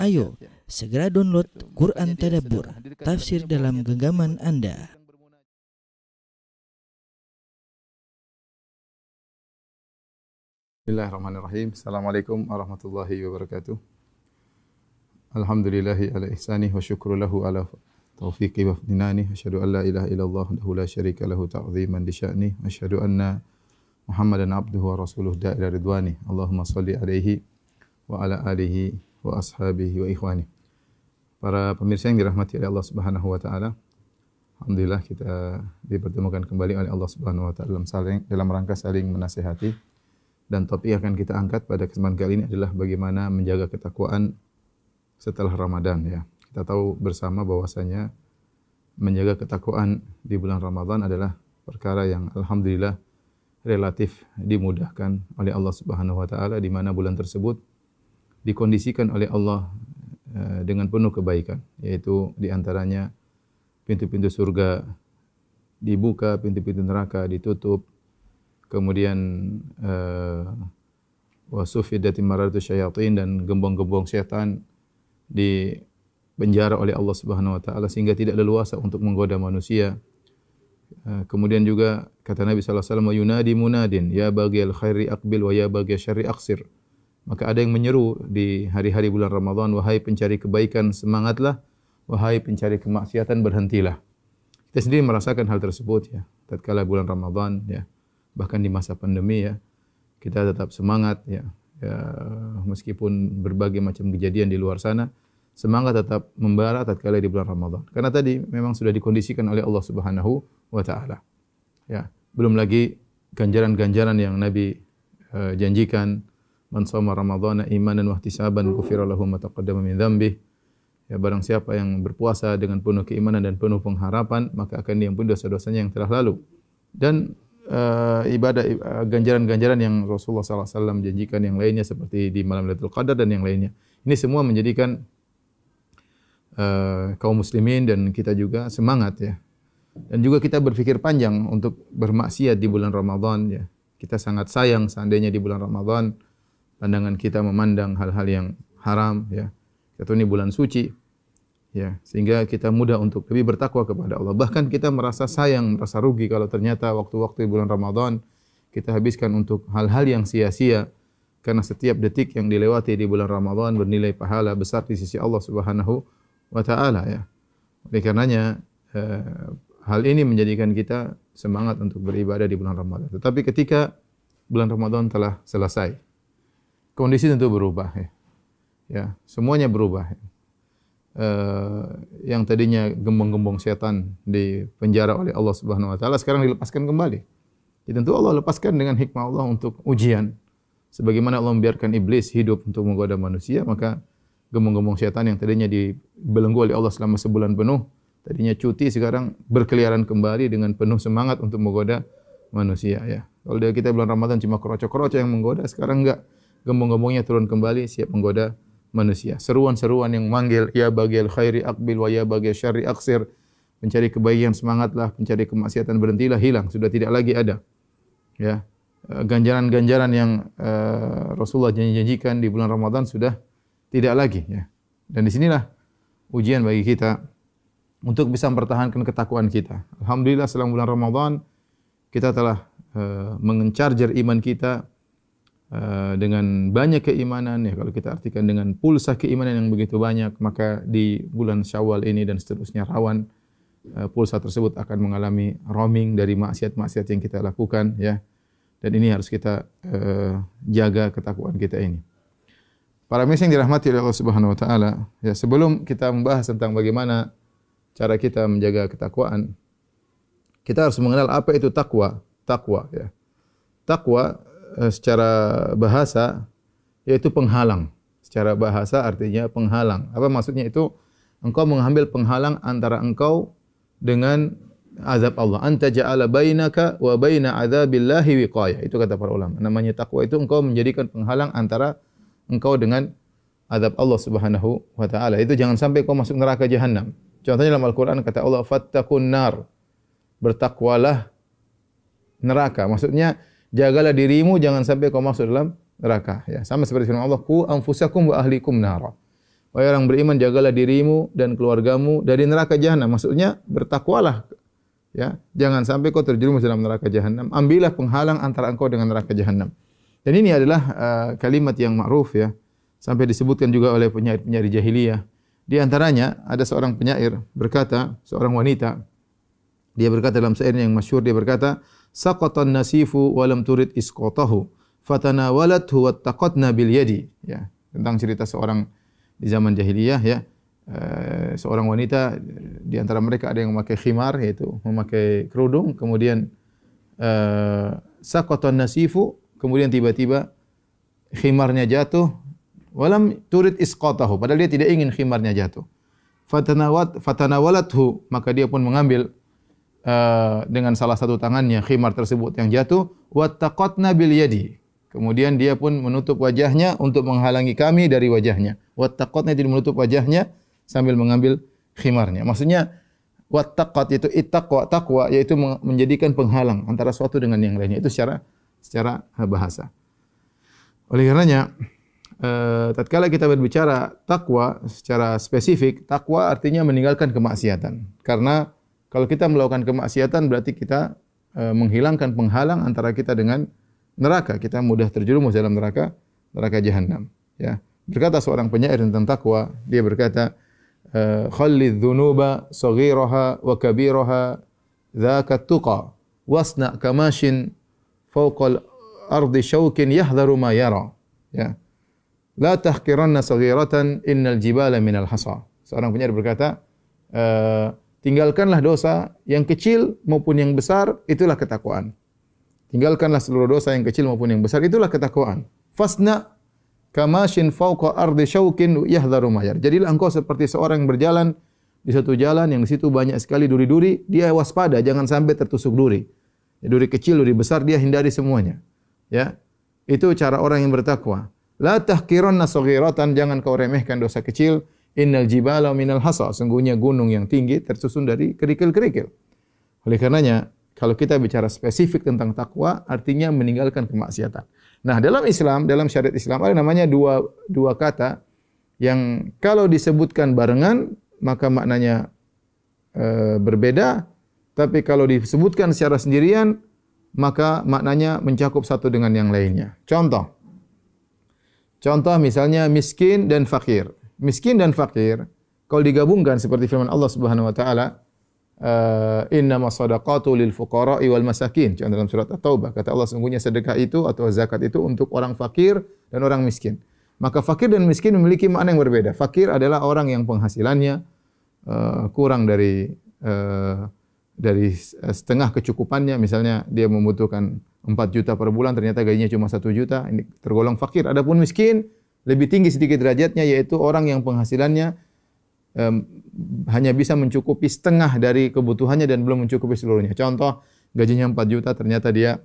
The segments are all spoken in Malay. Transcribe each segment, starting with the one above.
Ayo, segera download Quran Tadabbur, tafsir dalam genggaman Anda. Bismillahirrahmanirrahim. Assalamualaikum warahmatullahi wabarakatuh. Alhamdulillahi ala ihsanih wa syukru lahu ala taufiqi wa fadinani. Asyhadu an la ilaha illallah wa la syarika lahu ta'ziman li sya'ni. Asyhadu anna Muhammadan abduhu wa rasuluh da'ila ridwani. Allahumma salli alaihi wa ala alihi wa ashabihi wa ikhwani. Para pemirsa yang dirahmati oleh Allah Subhanahu wa taala. Alhamdulillah kita dipertemukan kembali oleh Allah Subhanahu wa taala dalam saling dalam rangka saling menasihati. Dan topik yang akan kita angkat pada kesempatan kali ini adalah bagaimana menjaga ketakwaan setelah Ramadan ya. Kita tahu bersama bahwasanya menjaga ketakwaan di bulan Ramadan adalah perkara yang alhamdulillah relatif dimudahkan oleh Allah Subhanahu wa taala di mana bulan tersebut dikondisikan oleh Allah eh, dengan penuh kebaikan yaitu di antaranya pintu-pintu surga dibuka pintu-pintu neraka ditutup kemudian uh, wasufidati maratu syayatin dan gembong-gembong syaitan di penjara oleh Allah Subhanahu wa taala sehingga tidak leluasa untuk menggoda manusia. Uh, kemudian juga kata Nabi sallallahu alaihi wasallam yunadi munadin ya bagi al khairi aqbil wa ya bagi syarri aqsir. Maka ada yang menyeru di hari-hari bulan Ramadan, wahai pencari kebaikan, semangatlah. Wahai pencari kemaksiatan, berhentilah. Kita sendiri merasakan hal tersebut ya. Tatkala bulan Ramadan ya. Bahkan di masa pandemi ya. Kita tetap semangat ya. ya meskipun berbagai macam kejadian di luar sana. Semangat tetap membara tatkala di bulan Ramadan. Karena tadi memang sudah dikondisikan oleh Allah Subhanahu wa taala. Ya, belum lagi ganjaran-ganjaran yang Nabi uh, janjikan man shoma ramadhana imanan wa ihtisaban ghufira lahu ma taqaddama min dhanbi ya barang siapa yang berpuasa dengan penuh keimanan dan penuh pengharapan maka akan diampuni dosa-dosanya yang telah lalu. Dan uh, ibadah uh, ganjaran-ganjaran yang Rasulullah sallallahu alaihi wasallam janjikan yang lainnya seperti di malam Lailatul Qadar dan yang lainnya. Ini semua menjadikan uh, kaum muslimin dan kita juga semangat ya. Dan juga kita berfikir panjang untuk bermaksiat di bulan Ramadan ya. Kita sangat sayang seandainya di bulan Ramadan pandangan kita memandang hal-hal yang haram ya. Kita ini bulan suci ya, sehingga kita mudah untuk lebih bertakwa kepada Allah. Bahkan kita merasa sayang, merasa rugi kalau ternyata waktu-waktu bulan Ramadan kita habiskan untuk hal-hal yang sia-sia karena setiap detik yang dilewati di bulan Ramadan bernilai pahala besar di sisi Allah Subhanahu wa taala ya. Oleh karenanya eh, hal ini menjadikan kita semangat untuk beribadah di bulan Ramadan. Tetapi ketika bulan Ramadan telah selesai, kondisi tentu berubah ya. Ya, semuanya berubah. Uh, yang tadinya gembong-gembong setan di penjara oleh Allah Subhanahu wa taala sekarang dilepaskan kembali. Jadi tentu Allah lepaskan dengan hikmah Allah untuk ujian. Sebagaimana Allah membiarkan iblis hidup untuk menggoda manusia, maka gembong-gembong setan yang tadinya dibelenggu oleh Allah selama sebulan penuh, tadinya cuti sekarang berkeliaran kembali dengan penuh semangat untuk menggoda manusia ya. Kalau dia kita bulan Ramadan cuma kroco-kroco yang menggoda, sekarang enggak gembong-gembongnya turun kembali siap menggoda manusia. Seruan-seruan yang manggil ya bagi al khairi akbil wa ya bagi syarri aksir. Mencari kebaikan semangatlah, mencari kemaksiatan berhentilah hilang, sudah tidak lagi ada. Ya. Eh, ganjaran-ganjaran yang uh, Rasulullah janjikan di bulan Ramadan sudah tidak lagi ya. Dan di sinilah ujian bagi kita untuk bisa mempertahankan ketakwaan kita. Alhamdulillah selama bulan Ramadan kita telah uh, mengencharger iman kita Eh, dengan banyak keimanan ya kalau kita artikan dengan pulsa keimanan yang begitu banyak maka di bulan Syawal ini dan seterusnya rawan uh, pulsa tersebut akan mengalami roaming dari maksiat-maksiat yang kita lakukan ya. Dan ini harus kita uh, jaga ketakwaan kita ini. Para mising dirahmati oleh Allah Subhanahu wa taala ya sebelum kita membahas tentang bagaimana cara kita menjaga ketakwaan kita harus mengenal apa itu takwa. Takwa ya. Takwa Eh, secara bahasa yaitu penghalang. Secara bahasa artinya penghalang. Apa maksudnya itu? Engkau mengambil penghalang antara engkau dengan azab Allah. Anta ja'ala bainaka wa baina adzabillahi wiqayah. Itu kata para ulama. Namanya takwa itu engkau menjadikan penghalang antara engkau dengan azab Allah Subhanahu wa taala. Itu jangan sampai kau masuk neraka jahanam. Contohnya dalam Al-Qur'an kata Allah fattaqun nar. Bertakwalah neraka. Maksudnya jagalah dirimu jangan sampai kau masuk dalam neraka ya sama seperti firman Allah ku anfusakum wa ahlikum nara Wahai orang beriman, jagalah dirimu dan keluargamu dari neraka jahanam. Maksudnya bertakwalah. Ya, jangan sampai kau terjerumus dalam neraka jahanam. Ambillah penghalang antara engkau dengan neraka jahanam. Dan ini adalah uh, kalimat yang ma'ruf ya. Sampai disebutkan juga oleh penyair-penyair jahiliyah. Di antaranya ada seorang penyair berkata, seorang wanita. Dia berkata dalam syairnya yang masyhur dia berkata, "Saqatan nasifu wa lam turid isqatahu, fatanawalathu wattaqatna bil yadi." Ya, tentang cerita seorang di zaman jahiliyah ya uh, seorang wanita di antara mereka ada yang memakai khimar yaitu memakai kerudung kemudian uh, saqatan nasifu kemudian tiba-tiba khimarnya jatuh walam turid isqatahu padahal dia tidak ingin khimarnya jatuh fatanawat fatanawalathu maka dia pun mengambil uh, dengan salah satu tangannya khimar tersebut yang jatuh wattaqatna bil yadi Kemudian dia pun menutup wajahnya untuk menghalangi kami dari wajahnya. Wattaqatnya tidak menutup wajahnya sambil mengambil khimarnya. Maksudnya wattaqat itu ittaqwa taqwa yaitu menjadikan penghalang antara suatu dengan yang lainnya. Itu secara secara bahasa. Oleh karenanya eh, tatkala kita berbicara takwa secara spesifik, takwa artinya meninggalkan kemaksiatan. Karena kalau kita melakukan kemaksiatan berarti kita eh, menghilangkan penghalang antara kita dengan neraka. Kita mudah terjerumus dalam neraka neraka jahanam ya. Berkata seorang penyair tentang takwa dia berkata eh, khallidh dhunuba saghiraha wa kabiraha dzaka tuqa wasna kamashin fawqa al-ardi shawkin yahdharu ma yara. Ya. La tahqiranna saghiratan innal jibala min al-hasa seorang penyair berkata uh, tinggalkanlah dosa yang kecil maupun yang besar itulah ketakwaan. Tinggalkanlah seluruh dosa yang kecil maupun yang besar itulah ketakwaan. Fasna kamashin fawqa ardi syaukin yahdharu mayar jadilah engkau seperti seorang yang berjalan di satu jalan yang di situ banyak sekali duri-duri dia waspada jangan sampai tertusuk duri. Duri kecil duri besar dia hindari semuanya. Ya? Itu cara orang yang bertakwa. La tahqiranna saghiratan jangan kau remehkan dosa kecil innal jibala minal hasa sungguhnya gunung yang tinggi tersusun dari kerikil-kerikil oleh karenanya kalau kita bicara spesifik tentang takwa, artinya meninggalkan kemaksiatan. Nah, dalam Islam, dalam syariat Islam ada namanya dua dua kata yang kalau disebutkan barengan maka maknanya e, berbeda, tapi kalau disebutkan secara sendirian maka maknanya mencakup satu dengan yang lainnya. Contoh. Contoh misalnya miskin dan fakir. Miskin dan fakir kalau digabungkan seperti firman Allah Subhanahu wa taala, uh, inna masadaqatu lil fuqara wal masakin. Contoh dalam surat At-Taubah kata Allah sungguhnya sedekah itu atau zakat itu untuk orang fakir dan orang miskin. Maka fakir dan miskin memiliki makna yang berbeda. Fakir adalah orang yang penghasilannya uh, kurang dari uh, dari setengah kecukupannya. Misalnya dia membutuhkan 4 juta per bulan, ternyata gajinya cuma 1 juta. Ini tergolong fakir. Adapun miskin lebih tinggi sedikit derajatnya yaitu orang yang penghasilannya um, hanya bisa mencukupi setengah dari kebutuhannya dan belum mencukupi seluruhnya. Contoh, gajinya 4 juta, ternyata dia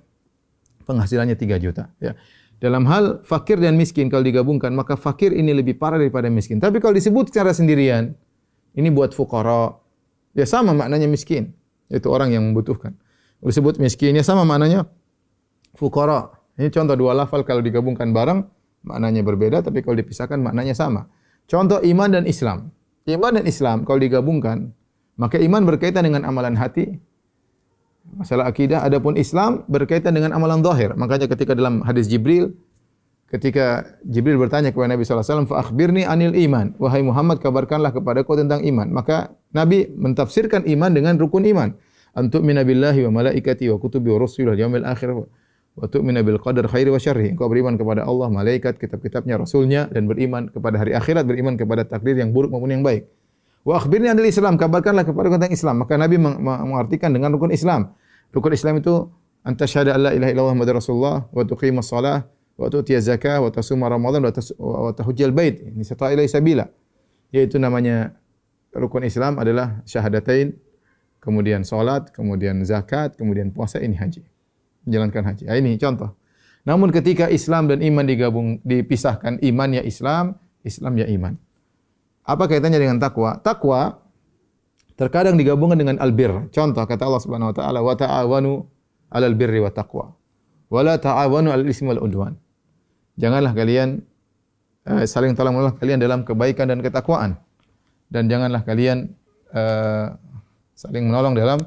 penghasilannya 3 juta. Ya. Dalam hal fakir dan miskin kalau digabungkan, maka fakir ini lebih parah daripada miskin. Tapi kalau disebut secara sendirian, ini buat fukara, ya sama maknanya miskin. Itu orang yang membutuhkan. Disebut miskin, ya sama maknanya fukara. Ini contoh dua lafal kalau digabungkan bareng, maknanya berbeda, tapi kalau dipisahkan maknanya sama. Contoh iman dan Islam. Iman dan Islam kalau digabungkan, maka iman berkaitan dengan amalan hati. Masalah akidah adapun Islam berkaitan dengan amalan zahir. Makanya ketika dalam hadis Jibril ketika Jibril bertanya kepada Nabi sallallahu alaihi wasallam, "Fa akhbirni anil iman." Wahai Muhammad, kabarkanlah kepada kau tentang iman. Maka Nabi mentafsirkan iman dengan rukun iman. Antuk minabillahi wa malaikati wa kutubi wa rusuli wal yaumil akhir wa tu'minu bil qadar khairi wa syarri. Engkau beriman kepada Allah, malaikat, kitab-kitabnya, rasulnya dan beriman kepada hari akhirat, beriman kepada takdir yang buruk maupun yang baik. Wa akhbirni anil Islam, kabarkanlah kepada tentang Islam. Maka Nabi mengartikan dengan rukun Islam. Rukun Islam itu anta syahada alla ilaha illallah muhammadur rasulullah wa tuqimus shalah wa tu'tiyaz zakah wa tasuma ramadan wa tahujjal bait. Ini sata ilai sabila. Yaitu namanya rukun Islam adalah syahadatain, kemudian salat, kemudian zakat, kemudian puasa ini haji menjalankan haji. Ah, ini contoh. Namun ketika Islam dan iman digabung dipisahkan, iman ya Islam, Islam ya iman. Apa kaitannya dengan takwa? Takwa terkadang digabungkan dengan albir. Contoh kata Allah Subhanahu wa taala, "Wa ta'awanu 'alal birri wa taqwa." Wa la ta'awanu 'alal ismi wal udwan. Janganlah kalian uh, saling tolong menolong kalian dalam kebaikan dan ketakwaan. Dan janganlah kalian uh, saling menolong dalam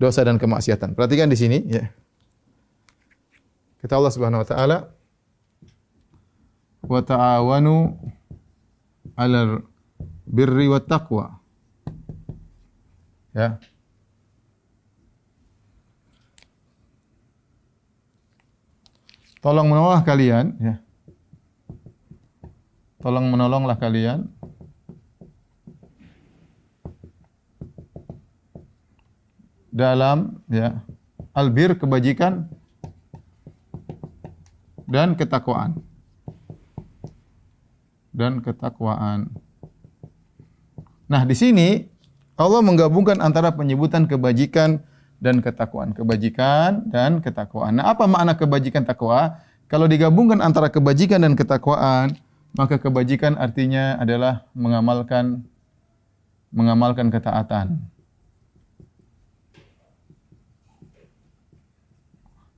dosa dan kemaksiatan. Perhatikan di sini ya. Kata Allah Subhanahu wa taala wa ta'awanu 'alal birri wat taqwa. Ya. Tolong menolonglah kalian ya. Tolong menolonglah kalian dalam ya albir kebajikan dan ketakwaan dan ketakwaan. Nah, di sini Allah menggabungkan antara penyebutan kebajikan dan ketakwaan, kebajikan dan ketakwaan. Nah, apa makna kebajikan takwa? Kalau digabungkan antara kebajikan dan ketakwaan, maka kebajikan artinya adalah mengamalkan mengamalkan ketaatan.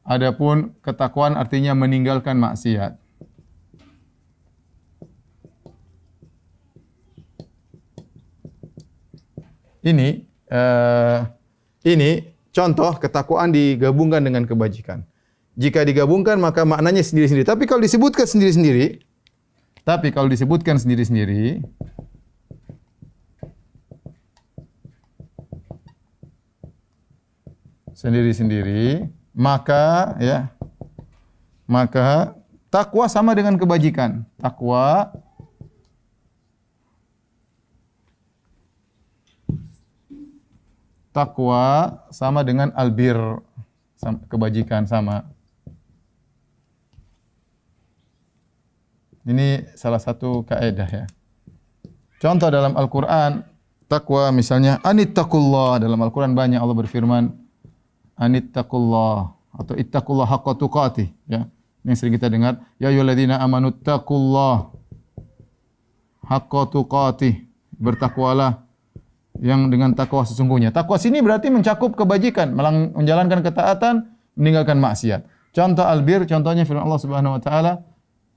Adapun ketakwaan artinya meninggalkan maksiat. Ini uh, ini contoh ketakwaan digabungkan dengan kebajikan. Jika digabungkan maka maknanya sendiri-sendiri. Tapi kalau disebutkan sendiri-sendiri, tapi kalau disebutkan sendiri-sendiri, sendiri-sendiri, maka ya, maka takwa sama dengan kebajikan. Takwa takwa sama dengan albir kebajikan sama. Ini salah satu kaidah ya. Contoh dalam Al-Qur'an takwa misalnya anittaqullah dalam Al-Qur'an banyak Allah berfirman anittaqullah atau ittaqullah haqqa tuqatih ya. Ini sering kita dengar ya ayyuhalladzina amanu taqullah haqqa tuqatih bertakwalah yang dengan takwa sesungguhnya. Takwa sini berarti mencakup kebajikan, menjalankan ketaatan, meninggalkan maksiat. Contoh albir, contohnya firman Allah Subhanahu wa taala,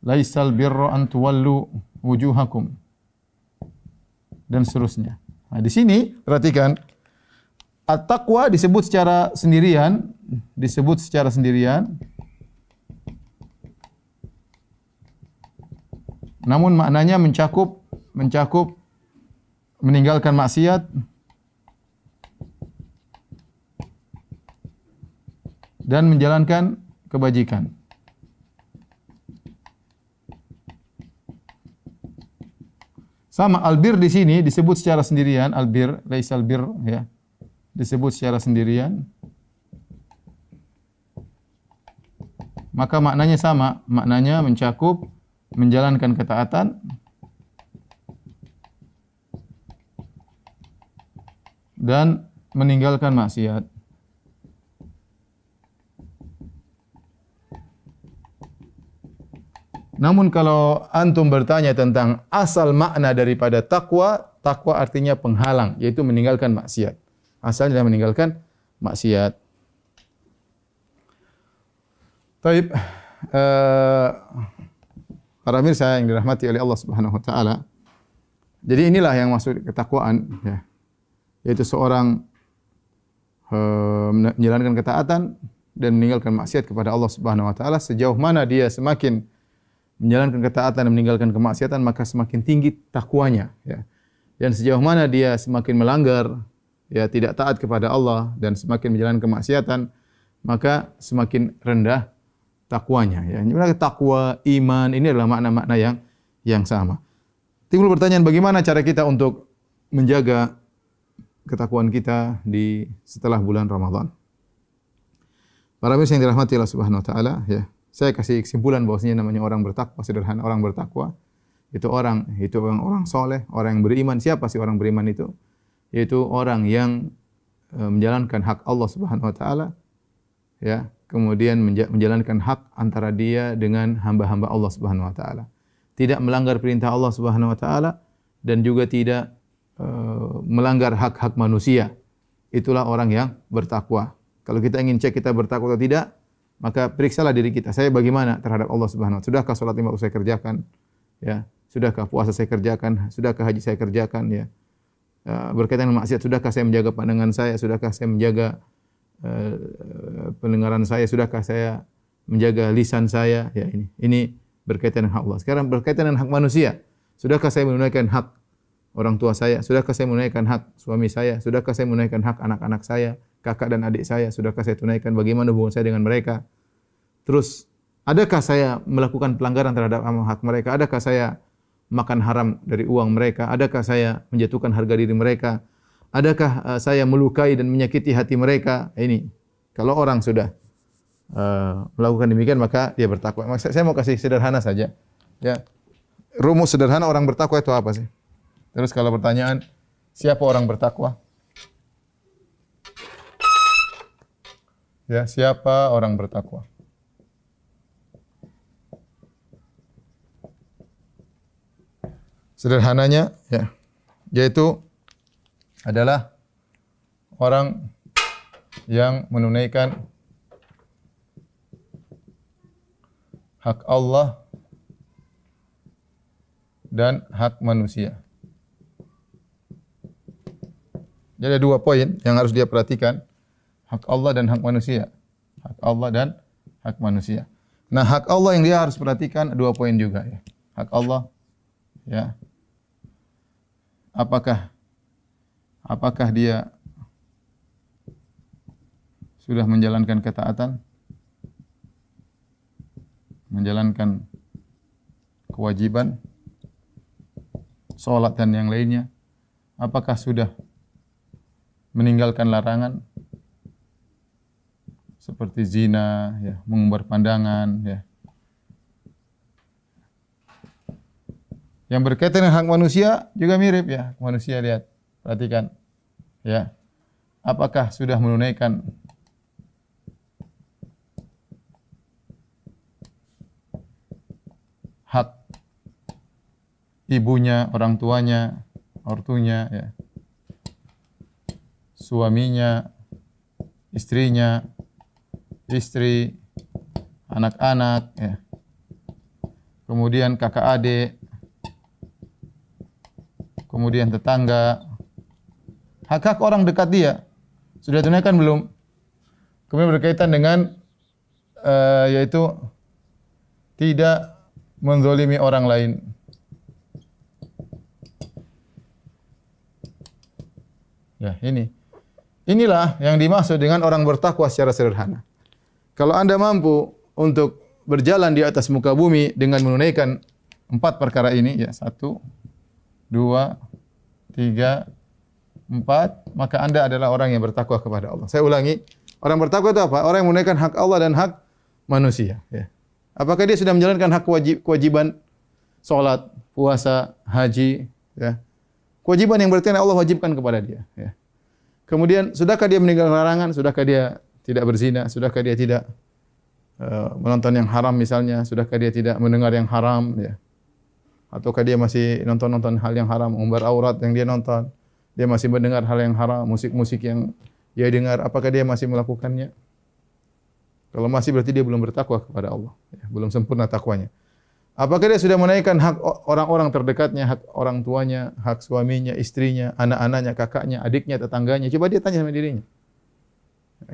laisal birra an tuwallu wujuhakum dan seterusnya. Nah, di sini perhatikan at-taqwa disebut secara sendirian, disebut secara sendirian. Namun maknanya mencakup mencakup meninggalkan maksiat dan menjalankan kebajikan. Sama albir di sini disebut secara sendirian albir, laisal bir ya. Disebut secara sendirian. Maka maknanya sama, maknanya mencakup menjalankan ketaatan dan meninggalkan maksiat. Namun kalau antum bertanya tentang asal makna daripada takwa, takwa artinya penghalang, yaitu meninggalkan maksiat. Asalnya adalah meninggalkan maksiat. Taib, uh, para mirsa yang dirahmati oleh Allah Subhanahu Wa Taala. Jadi inilah yang masuk ketakwaan, ya. yaitu seorang uh, menjalankan ketaatan dan meninggalkan maksiat kepada Allah Subhanahu Wa Taala. Sejauh mana dia semakin menjalankan ketaatan dan meninggalkan kemaksiatan maka semakin tinggi takwanya ya. Dan sejauh mana dia semakin melanggar ya tidak taat kepada Allah dan semakin menjalankan kemaksiatan maka semakin rendah takwanya ya. Ini takwa, iman ini adalah makna-makna yang yang sama. Timbul pertanyaan bagaimana cara kita untuk menjaga ketakwaan kita di setelah bulan Ramadan. Para pemirsa yang dirahmati Allah Subhanahu wa taala ya saya kasih kesimpulan bahwasanya namanya orang bertakwa sederhana orang bertakwa itu orang itu orang orang soleh orang yang beriman siapa sih orang beriman itu yaitu orang yang e, menjalankan hak Allah Subhanahu Wa Taala ya kemudian menjalankan hak antara dia dengan hamba-hamba Allah Subhanahu Wa Taala tidak melanggar perintah Allah Subhanahu Wa Taala dan juga tidak uh, melanggar hak-hak manusia itulah orang yang bertakwa kalau kita ingin cek kita bertakwa atau tidak maka periksalah diri kita. Saya bagaimana terhadap Allah Subhanahu wa taala? Sudahkah salat lima waktu saya kerjakan? Ya, sudahkah puasa saya kerjakan? Sudahkah haji saya kerjakan? Ya. Uh, berkaitan dengan maksiat, sudahkah saya menjaga pandangan saya? Sudahkah saya menjaga uh, pendengaran saya? Sudahkah saya menjaga lisan saya? Ya ini. Ini berkaitan dengan hak Allah. Sekarang berkaitan dengan hak manusia. Sudahkah saya menunaikan hak orang tua saya? Sudahkah saya menunaikan hak suami saya? Sudahkah saya menunaikan hak anak-anak saya, kakak dan adik saya? Sudahkah saya tunaikan bagaimana hubungan saya dengan mereka? Terus, adakah saya melakukan pelanggaran terhadap hak mereka? Adakah saya makan haram dari uang mereka? Adakah saya menjatuhkan harga diri mereka? Adakah uh, saya melukai dan menyakiti hati mereka? Ini kalau orang sudah uh, melakukan demikian maka dia bertakwa. Maksud saya mau kasih sederhana saja. Ya. Rumus sederhana orang bertakwa itu apa sih? Terus kalau pertanyaan siapa orang bertakwa? Ya, siapa orang bertakwa? Sederhananya ya yaitu adalah orang yang menunaikan hak Allah dan hak manusia. Jadi ada dua poin yang harus dia perhatikan. Hak Allah dan hak manusia. Hak Allah dan hak manusia. Nah, hak Allah yang dia harus perhatikan dua poin juga ya. Hak Allah ya apakah apakah dia sudah menjalankan ketaatan? Menjalankan kewajiban? Salat dan yang lainnya? Apakah sudah meninggalkan larangan? Seperti zina ya mengumbar pandangan ya Yang berkaitan dengan hak manusia juga mirip ya. Manusia lihat, perhatikan. Ya. Apakah sudah menunaikan hak ibunya, orang tuanya, ortunya, ya. suaminya, istrinya, istri, anak-anak, ya. kemudian kakak adik, kemudian tetangga, hak-hak orang dekat dia sudah tunaikan belum? Kemudian berkaitan dengan uh, yaitu tidak menzolimi orang lain. Ya, ini. Inilah yang dimaksud dengan orang bertakwa secara sederhana. Kalau Anda mampu untuk berjalan di atas muka bumi dengan menunaikan empat perkara ini, ya satu, dua, tiga, empat, maka anda adalah orang yang bertakwa kepada Allah. Saya ulangi, orang bertakwa itu apa? Orang yang menunaikan hak Allah dan hak manusia. Ya. Apakah dia sudah menjalankan hak wajib, kewajiban solat, puasa, haji? Ya. Kewajiban yang berarti Allah wajibkan kepada dia. Ya. Kemudian, sudahkah dia meninggalkan larangan? Sudahkah dia tidak berzina? Sudahkah dia tidak uh, menonton yang haram misalnya? Sudahkah dia tidak mendengar yang haram? Ya ataukah dia masih nonton-nonton hal yang haram, umbar aurat yang dia nonton, dia masih mendengar hal yang haram, musik-musik yang dia dengar, apakah dia masih melakukannya? Kalau masih berarti dia belum bertakwa kepada Allah, ya, belum sempurna takwanya. Apakah dia sudah menaikkan hak orang-orang terdekatnya, hak orang tuanya, hak suaminya, istrinya, anak-anaknya, kakaknya, adiknya, tetangganya? Coba dia tanya sama dirinya.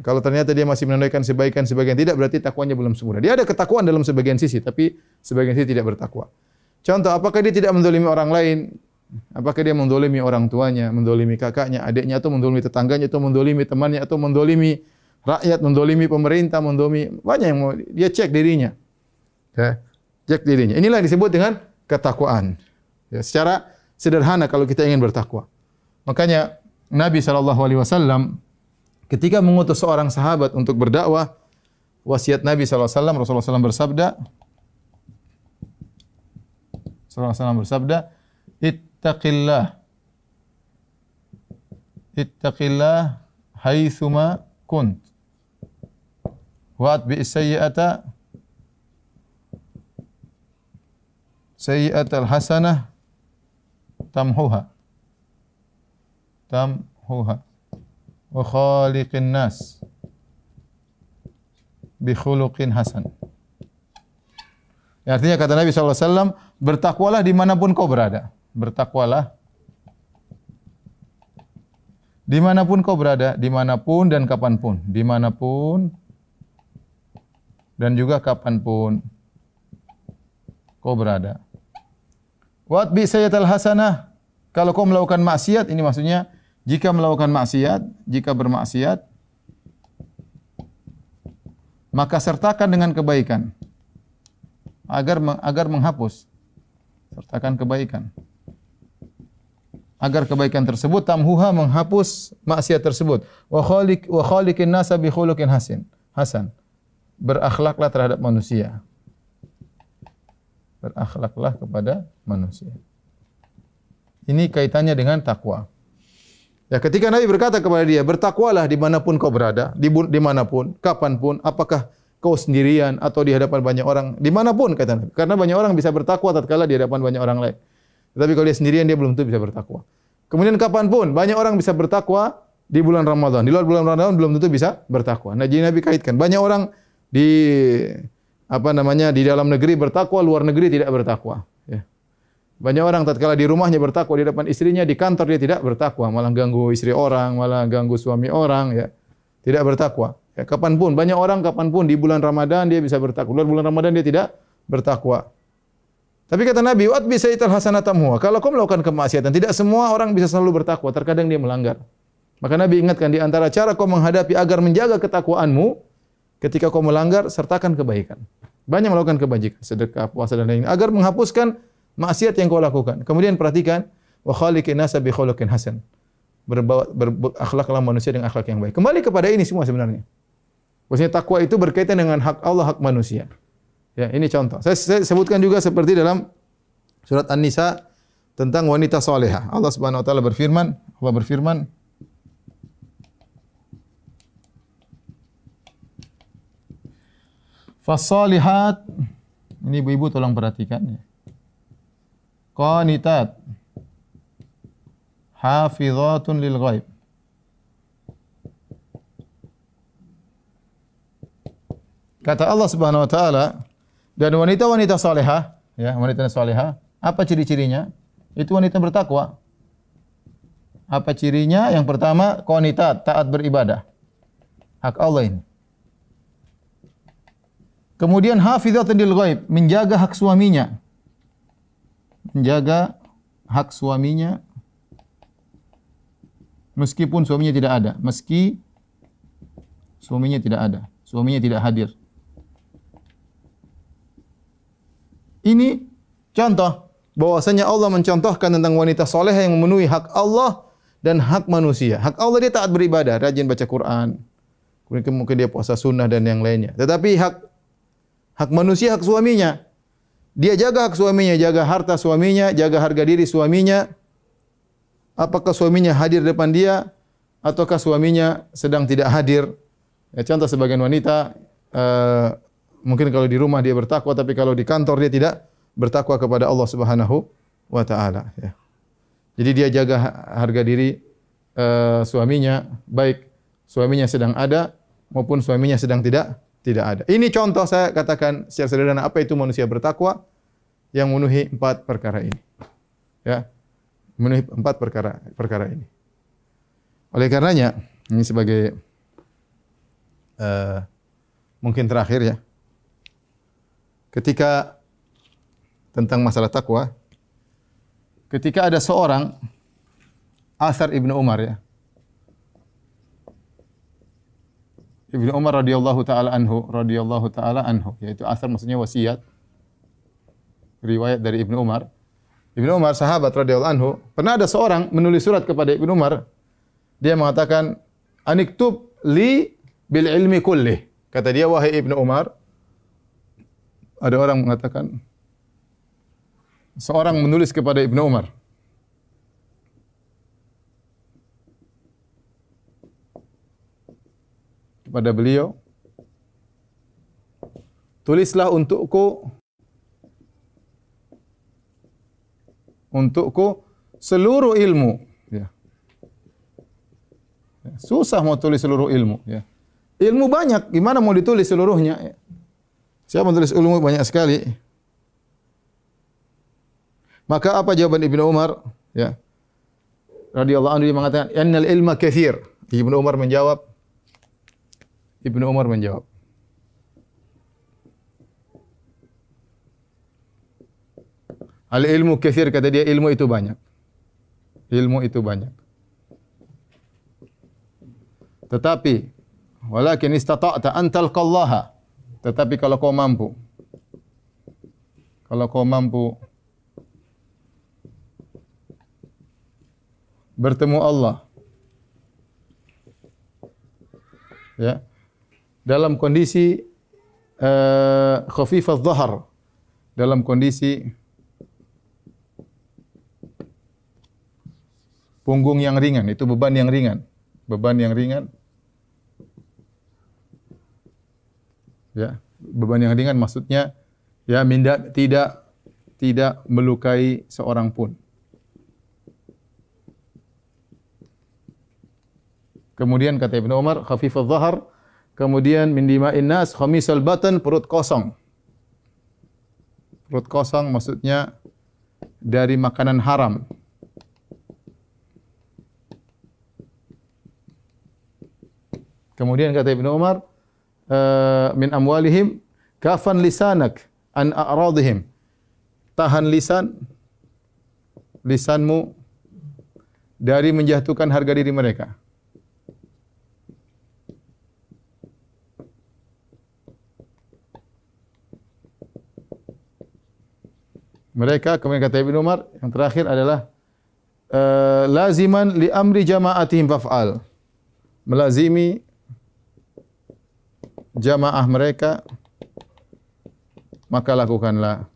Kalau ternyata dia masih menunaikan sebaikan sebagian tidak berarti takwanya belum sempurna. Dia ada ketakwaan dalam sebagian sisi tapi sebagian sisi tidak bertakwa. Contoh, apakah dia tidak mendolimi orang lain? Apakah dia mendolimi orang tuanya, mendolimi kakaknya, adiknya, atau mendolimi tetangganya, atau mendolimi temannya, atau mendolimi rakyat, mendolimi pemerintah, mendolimi banyak yang mau dia cek dirinya. Ya, cek dirinya. Inilah yang disebut dengan ketakwaan. Ya, secara sederhana kalau kita ingin bertakwa. Makanya Nabi wasallam ketika mengutus seorang sahabat untuk berdakwah, wasiat Nabi wasallam Rasulullah SAW bersabda, sallallahu alaihi wasallam bersabda, "Ittaqillah. Ittaqillah haitsuma kunt. Wa atbi as-sayyi'ata sayyi'atal hasanah tamhuha." Tamhuha. Wa khaliqin nas bi khuluqin hasan. Ya, artinya kata Nabi SAW, bertakwalah dimanapun kau berada. Bertakwalah dimanapun kau berada, dimanapun dan kapanpun. Dimanapun dan juga kapanpun kau berada. Wat bi sayyatal hasanah. Kalau kau melakukan maksiat, ini maksudnya jika melakukan maksiat, jika bermaksiat, maka sertakan dengan kebaikan agar agar menghapus sertakan kebaikan. Agar kebaikan tersebut tamhuha menghapus maksiat tersebut. Wa khaliq wa khaliqin nasa bi khuluqin hasan hasan. Berakhlaklah terhadap manusia. Berakhlaklah kepada manusia. Ini kaitannya dengan takwa. Ya, ketika Nabi berkata kepada dia, bertakwalah dimanapun kau berada, di dimanapun, kapanpun, apakah kau sendirian atau di hadapan banyak orang, di manapun kata Nabi. Karena banyak orang bisa bertakwa tatkala di hadapan banyak orang lain. Tetapi kalau dia sendirian dia belum tentu bisa bertakwa. Kemudian kapanpun banyak orang bisa bertakwa di bulan Ramadan. Di luar bulan Ramadan belum tentu bisa bertakwa. Nah, jadi Nabi kaitkan banyak orang di apa namanya di dalam negeri bertakwa, luar negeri tidak bertakwa. Ya. Banyak orang tatkala di rumahnya bertakwa di depan istrinya, di kantor dia tidak bertakwa, malah ganggu istri orang, malah ganggu suami orang, ya. Tidak bertakwa. Ya, kapanpun, banyak orang kapanpun di bulan Ramadan dia bisa bertakwa. Luar bulan Ramadan dia tidak bertakwa. Tapi kata Nabi, "Wat bisa ital hasanatamhu." Kalau kau melakukan kemaksiatan, tidak semua orang bisa selalu bertakwa. Terkadang dia melanggar. Maka Nabi ingatkan di antara cara kau menghadapi agar menjaga ketakwaanmu, ketika kau melanggar, sertakan kebaikan. Banyak melakukan kebajikan, sedekah, puasa dan lain-lain agar menghapuskan maksiat yang kau lakukan. Kemudian perhatikan wa khaliqin nasa bi khuluqin hasan. Berakhlaklah manusia dengan akhlak yang baik. Kembali kepada ini semua sebenarnya. Maksudnya takwa itu berkaitan dengan hak Allah, hak manusia. Ya, ini contoh. Saya, saya sebutkan juga seperti dalam surat An-Nisa tentang wanita soleha. Allah Subhanahu Wa Taala berfirman, Allah berfirman, Fasalihat ini ibu-ibu tolong perhatikan ya. Qanitat hafizatun lil ghaib Kata Allah Subhanahu wa taala dan wanita-wanita salehah, ya, wanita salehah, apa ciri-cirinya? Itu wanita bertakwa. Apa cirinya? Yang pertama, qanitat, taat beribadah. Hak Allah ini. Kemudian hafizatun lil ghaib, menjaga hak suaminya. Menjaga hak suaminya meskipun suaminya tidak ada, meski suaminya tidak ada, suaminya tidak hadir. Ini contoh bahwasanya Allah mencontohkan tentang wanita soleh yang memenuhi hak Allah dan hak manusia. Hak Allah dia taat beribadah, rajin baca Quran. Kemudian mungkin dia puasa sunnah dan yang lainnya. Tetapi hak hak manusia, hak suaminya. Dia jaga hak suaminya, jaga harta suaminya, jaga harga diri suaminya. Apakah suaminya hadir depan dia ataukah suaminya sedang tidak hadir? Ya, contoh sebagian wanita uh, mungkin kalau di rumah dia bertakwa tapi kalau di kantor dia tidak bertakwa kepada Allah Subhanahu wa taala ya. Jadi dia jaga harga diri uh, suaminya baik suaminya sedang ada maupun suaminya sedang tidak tidak ada. Ini contoh saya katakan secara sederhana apa itu manusia bertakwa yang memenuhi empat perkara ini. Ya. Memenuhi empat perkara perkara ini. Oleh karenanya ini sebagai uh, mungkin terakhir ya ketika tentang masalah takwa ketika ada seorang Asar Ibnu Umar ya. Ibnu Umar radhiyallahu taala anhu radhiyallahu taala anhu yaitu asar maksudnya wasiat riwayat dari Ibnu Umar. Ibnu Umar sahabat radhiyallahu anhu pernah ada seorang menulis surat kepada Ibnu Umar dia mengatakan aniktub li bil ilmi kulli kata dia wahai Ibnu Umar ada orang mengatakan seorang menulis kepada Ibnu Umar kepada beliau tulislah untukku untukku seluruh ilmu ya. susah mau tulis seluruh ilmu ya. ilmu banyak gimana mau ditulis seluruhnya ya. Siapa menulis ilmu banyak sekali. Maka apa jawaban Ibnu Umar? Ya. Radhiyallahu anhu dia mengatakan, "Innal ilma katsir." Ibnu Umar menjawab Ibnu Umar menjawab Al ilmu kathir kata dia ilmu itu banyak. Ilmu itu banyak. Tetapi walakin istata'ta an. Tetapi kalau kau mampu. Kalau kau mampu. Bertemu Allah. Ya. Dalam kondisi uh, khafifah dhahar dalam kondisi punggung yang ringan. Itu beban yang ringan. Beban yang ringan ya. Beban yang ringan maksudnya ya minda, tidak tidak melukai seorang pun. Kemudian kata Ibnu Umar khafifah dhahar kemudian min dima'in nas khamisal batan perut kosong. Perut kosong maksudnya dari makanan haram. Kemudian kata Ibn Umar, uh, min amwalihim kafan lisanak an a'radihim. Tahan lisan lisanmu dari menjatuhkan harga diri mereka. Mereka kemudian kata Ibn Umar yang terakhir adalah uh, laziman li amri jama'atihim faf'al. Melazimi jamaah mereka maka lakukanlah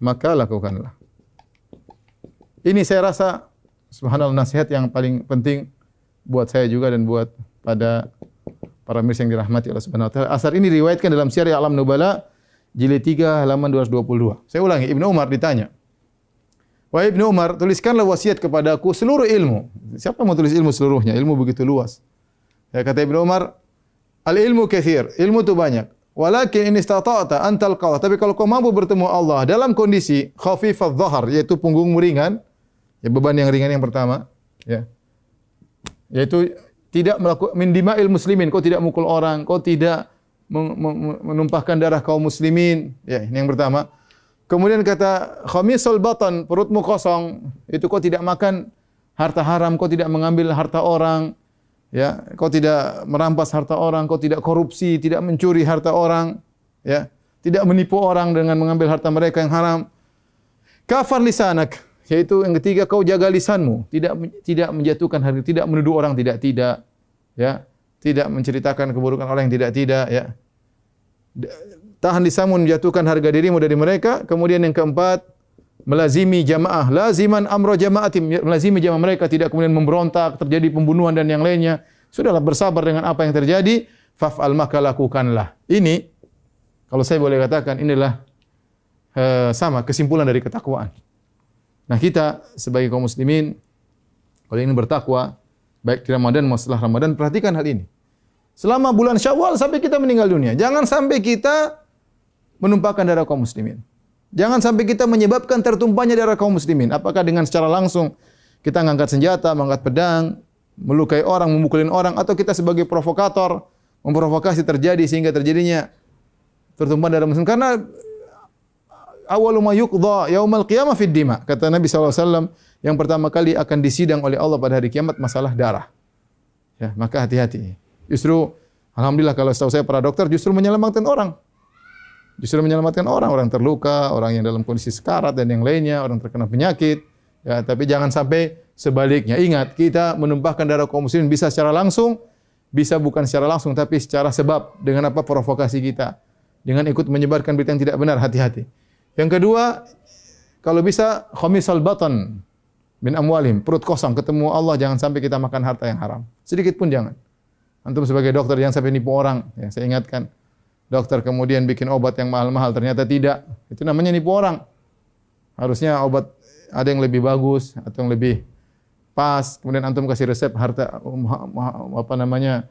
maka lakukanlah ini saya rasa subhanallah nasihat yang paling penting buat saya juga dan buat pada para mirsa yang dirahmati Allah Subhanahu wa taala asar ini diriwayatkan dalam Syiar Alam Nubala jilid 3 halaman 222 saya ulangi Ibnu Umar ditanya Wahai Ibnu Umar, tuliskanlah wasiat kepadaku seluruh ilmu. Siapa mau tulis ilmu seluruhnya? Ilmu begitu luas. Ya kata Ibnu Umar, Al ilmu kathir, ilmu tu banyak. Walakin ini istata'ta antal qawah. Tapi kalau kau mampu bertemu Allah dalam kondisi khafifah dhahar, yaitu punggungmu ringan, ya beban yang ringan yang pertama, ya. Yaitu tidak melakukan mindima il muslimin, kau tidak mukul orang, kau tidak menumpahkan darah kaum muslimin, ya, ini yang pertama. Kemudian kata khamisal batan, perutmu kosong, itu kau tidak makan harta haram, kau tidak mengambil harta orang, ya kau tidak merampas harta orang kau tidak korupsi tidak mencuri harta orang ya. Tidak menipu orang dengan mengambil harta mereka yang haram. Kafar lisanak yaitu yang ketiga kau jaga lisanmu. Tidak tidak menjatuhkan harga tidak menuduh orang tidak tidak ya. Tidak menceritakan keburukan orang yang tidak tidak ya. Tahan lisanmu menjatuhkan harga dirimu dari mereka. Kemudian yang keempat melazimi jamaah. Laziman amro jamaatim. Melazimi jamaah mereka tidak kemudian memberontak terjadi pembunuhan dan yang lainnya. Sudahlah bersabar dengan apa yang terjadi. Faf'al maka lakukanlah. Ini kalau saya boleh katakan inilah uh, sama kesimpulan dari ketakwaan. Nah kita sebagai kaum muslimin kalau ingin bertakwa baik di Ramadan maupun setelah Ramadan perhatikan hal ini. Selama bulan Syawal sampai kita meninggal dunia jangan sampai kita menumpahkan darah kaum muslimin Jangan sampai kita menyebabkan tertumpahnya darah kaum muslimin. Apakah dengan secara langsung kita mengangkat senjata, mengangkat pedang, melukai orang, memukulin orang atau kita sebagai provokator memprovokasi terjadi sehingga terjadinya tertumpah darah muslim? Karena awwalu ma yuqda yaumal qiyamah fid dima kata Nabi SAW yang pertama kali akan disidang oleh Allah pada hari kiamat masalah darah. Ya maka hati-hati. Justru alhamdulillah kalau setahu saya para dokter justru menyelamatkan orang justru menyelamatkan orang, orang terluka, orang yang dalam kondisi sekarat dan yang lainnya, orang terkena penyakit. Ya, tapi jangan sampai sebaliknya. Ingat, kita menumpahkan darah kaum muslimin bisa secara langsung, bisa bukan secara langsung, tapi secara sebab dengan apa provokasi kita. Dengan ikut menyebarkan berita yang tidak benar, hati-hati. Yang kedua, kalau bisa khamisal batan min amwalim, perut kosong ketemu Allah jangan sampai kita makan harta yang haram. Sedikit pun jangan. Antum sebagai dokter jangan sampai nipu orang, ya, saya ingatkan dokter kemudian bikin obat yang mahal-mahal ternyata tidak. Itu namanya nipu orang. Harusnya obat ada yang lebih bagus atau yang lebih pas. Kemudian antum kasih resep harta apa namanya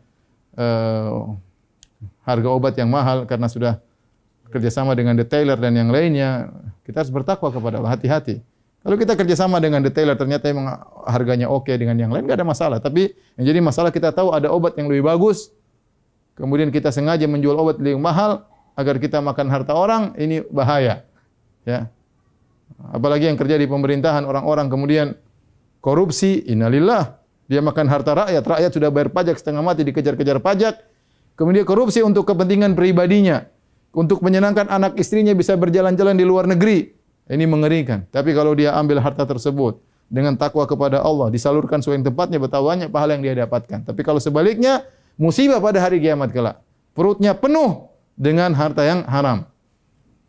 uh, harga obat yang mahal karena sudah kerjasama dengan detailer dan yang lainnya, kita harus bertakwa kepada Allah. Hati-hati. Kalau kita kerjasama dengan detailer ternyata memang harganya oke okay dengan yang lain, nggak ada masalah. Tapi yang jadi masalah kita tahu ada obat yang lebih bagus, kemudian kita sengaja menjual obat lebih mahal agar kita makan harta orang, ini bahaya. Ya. Apalagi yang kerja di pemerintahan orang-orang kemudian korupsi, innalillah. Dia makan harta rakyat, rakyat sudah bayar pajak setengah mati dikejar-kejar pajak. Kemudian korupsi untuk kepentingan pribadinya, untuk menyenangkan anak istrinya bisa berjalan-jalan di luar negeri. Ini mengerikan. Tapi kalau dia ambil harta tersebut dengan takwa kepada Allah, disalurkan sesuai betapa banyak pahala yang dia dapatkan. Tapi kalau sebaliknya, musibah pada hari kiamat kelak. Perutnya penuh dengan harta yang haram.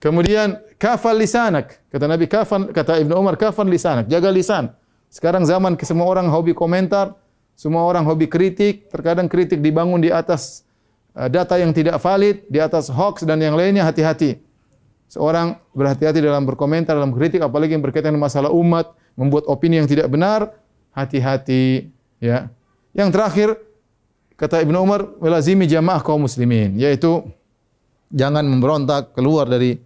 Kemudian kafal lisanak. Kata Nabi kafan kata Ibnu Umar kafan lisanak, jaga lisan. Sekarang zaman ke semua orang hobi komentar, semua orang hobi kritik, terkadang kritik dibangun di atas uh, data yang tidak valid, di atas hoax dan yang lainnya hati-hati. Seorang berhati-hati dalam berkomentar, dalam kritik apalagi yang berkaitan dengan masalah umat, membuat opini yang tidak benar, hati-hati ya. Yang terakhir kata Ibnu Umar, "Walazimi jamaah kaum muslimin," yaitu jangan memberontak keluar dari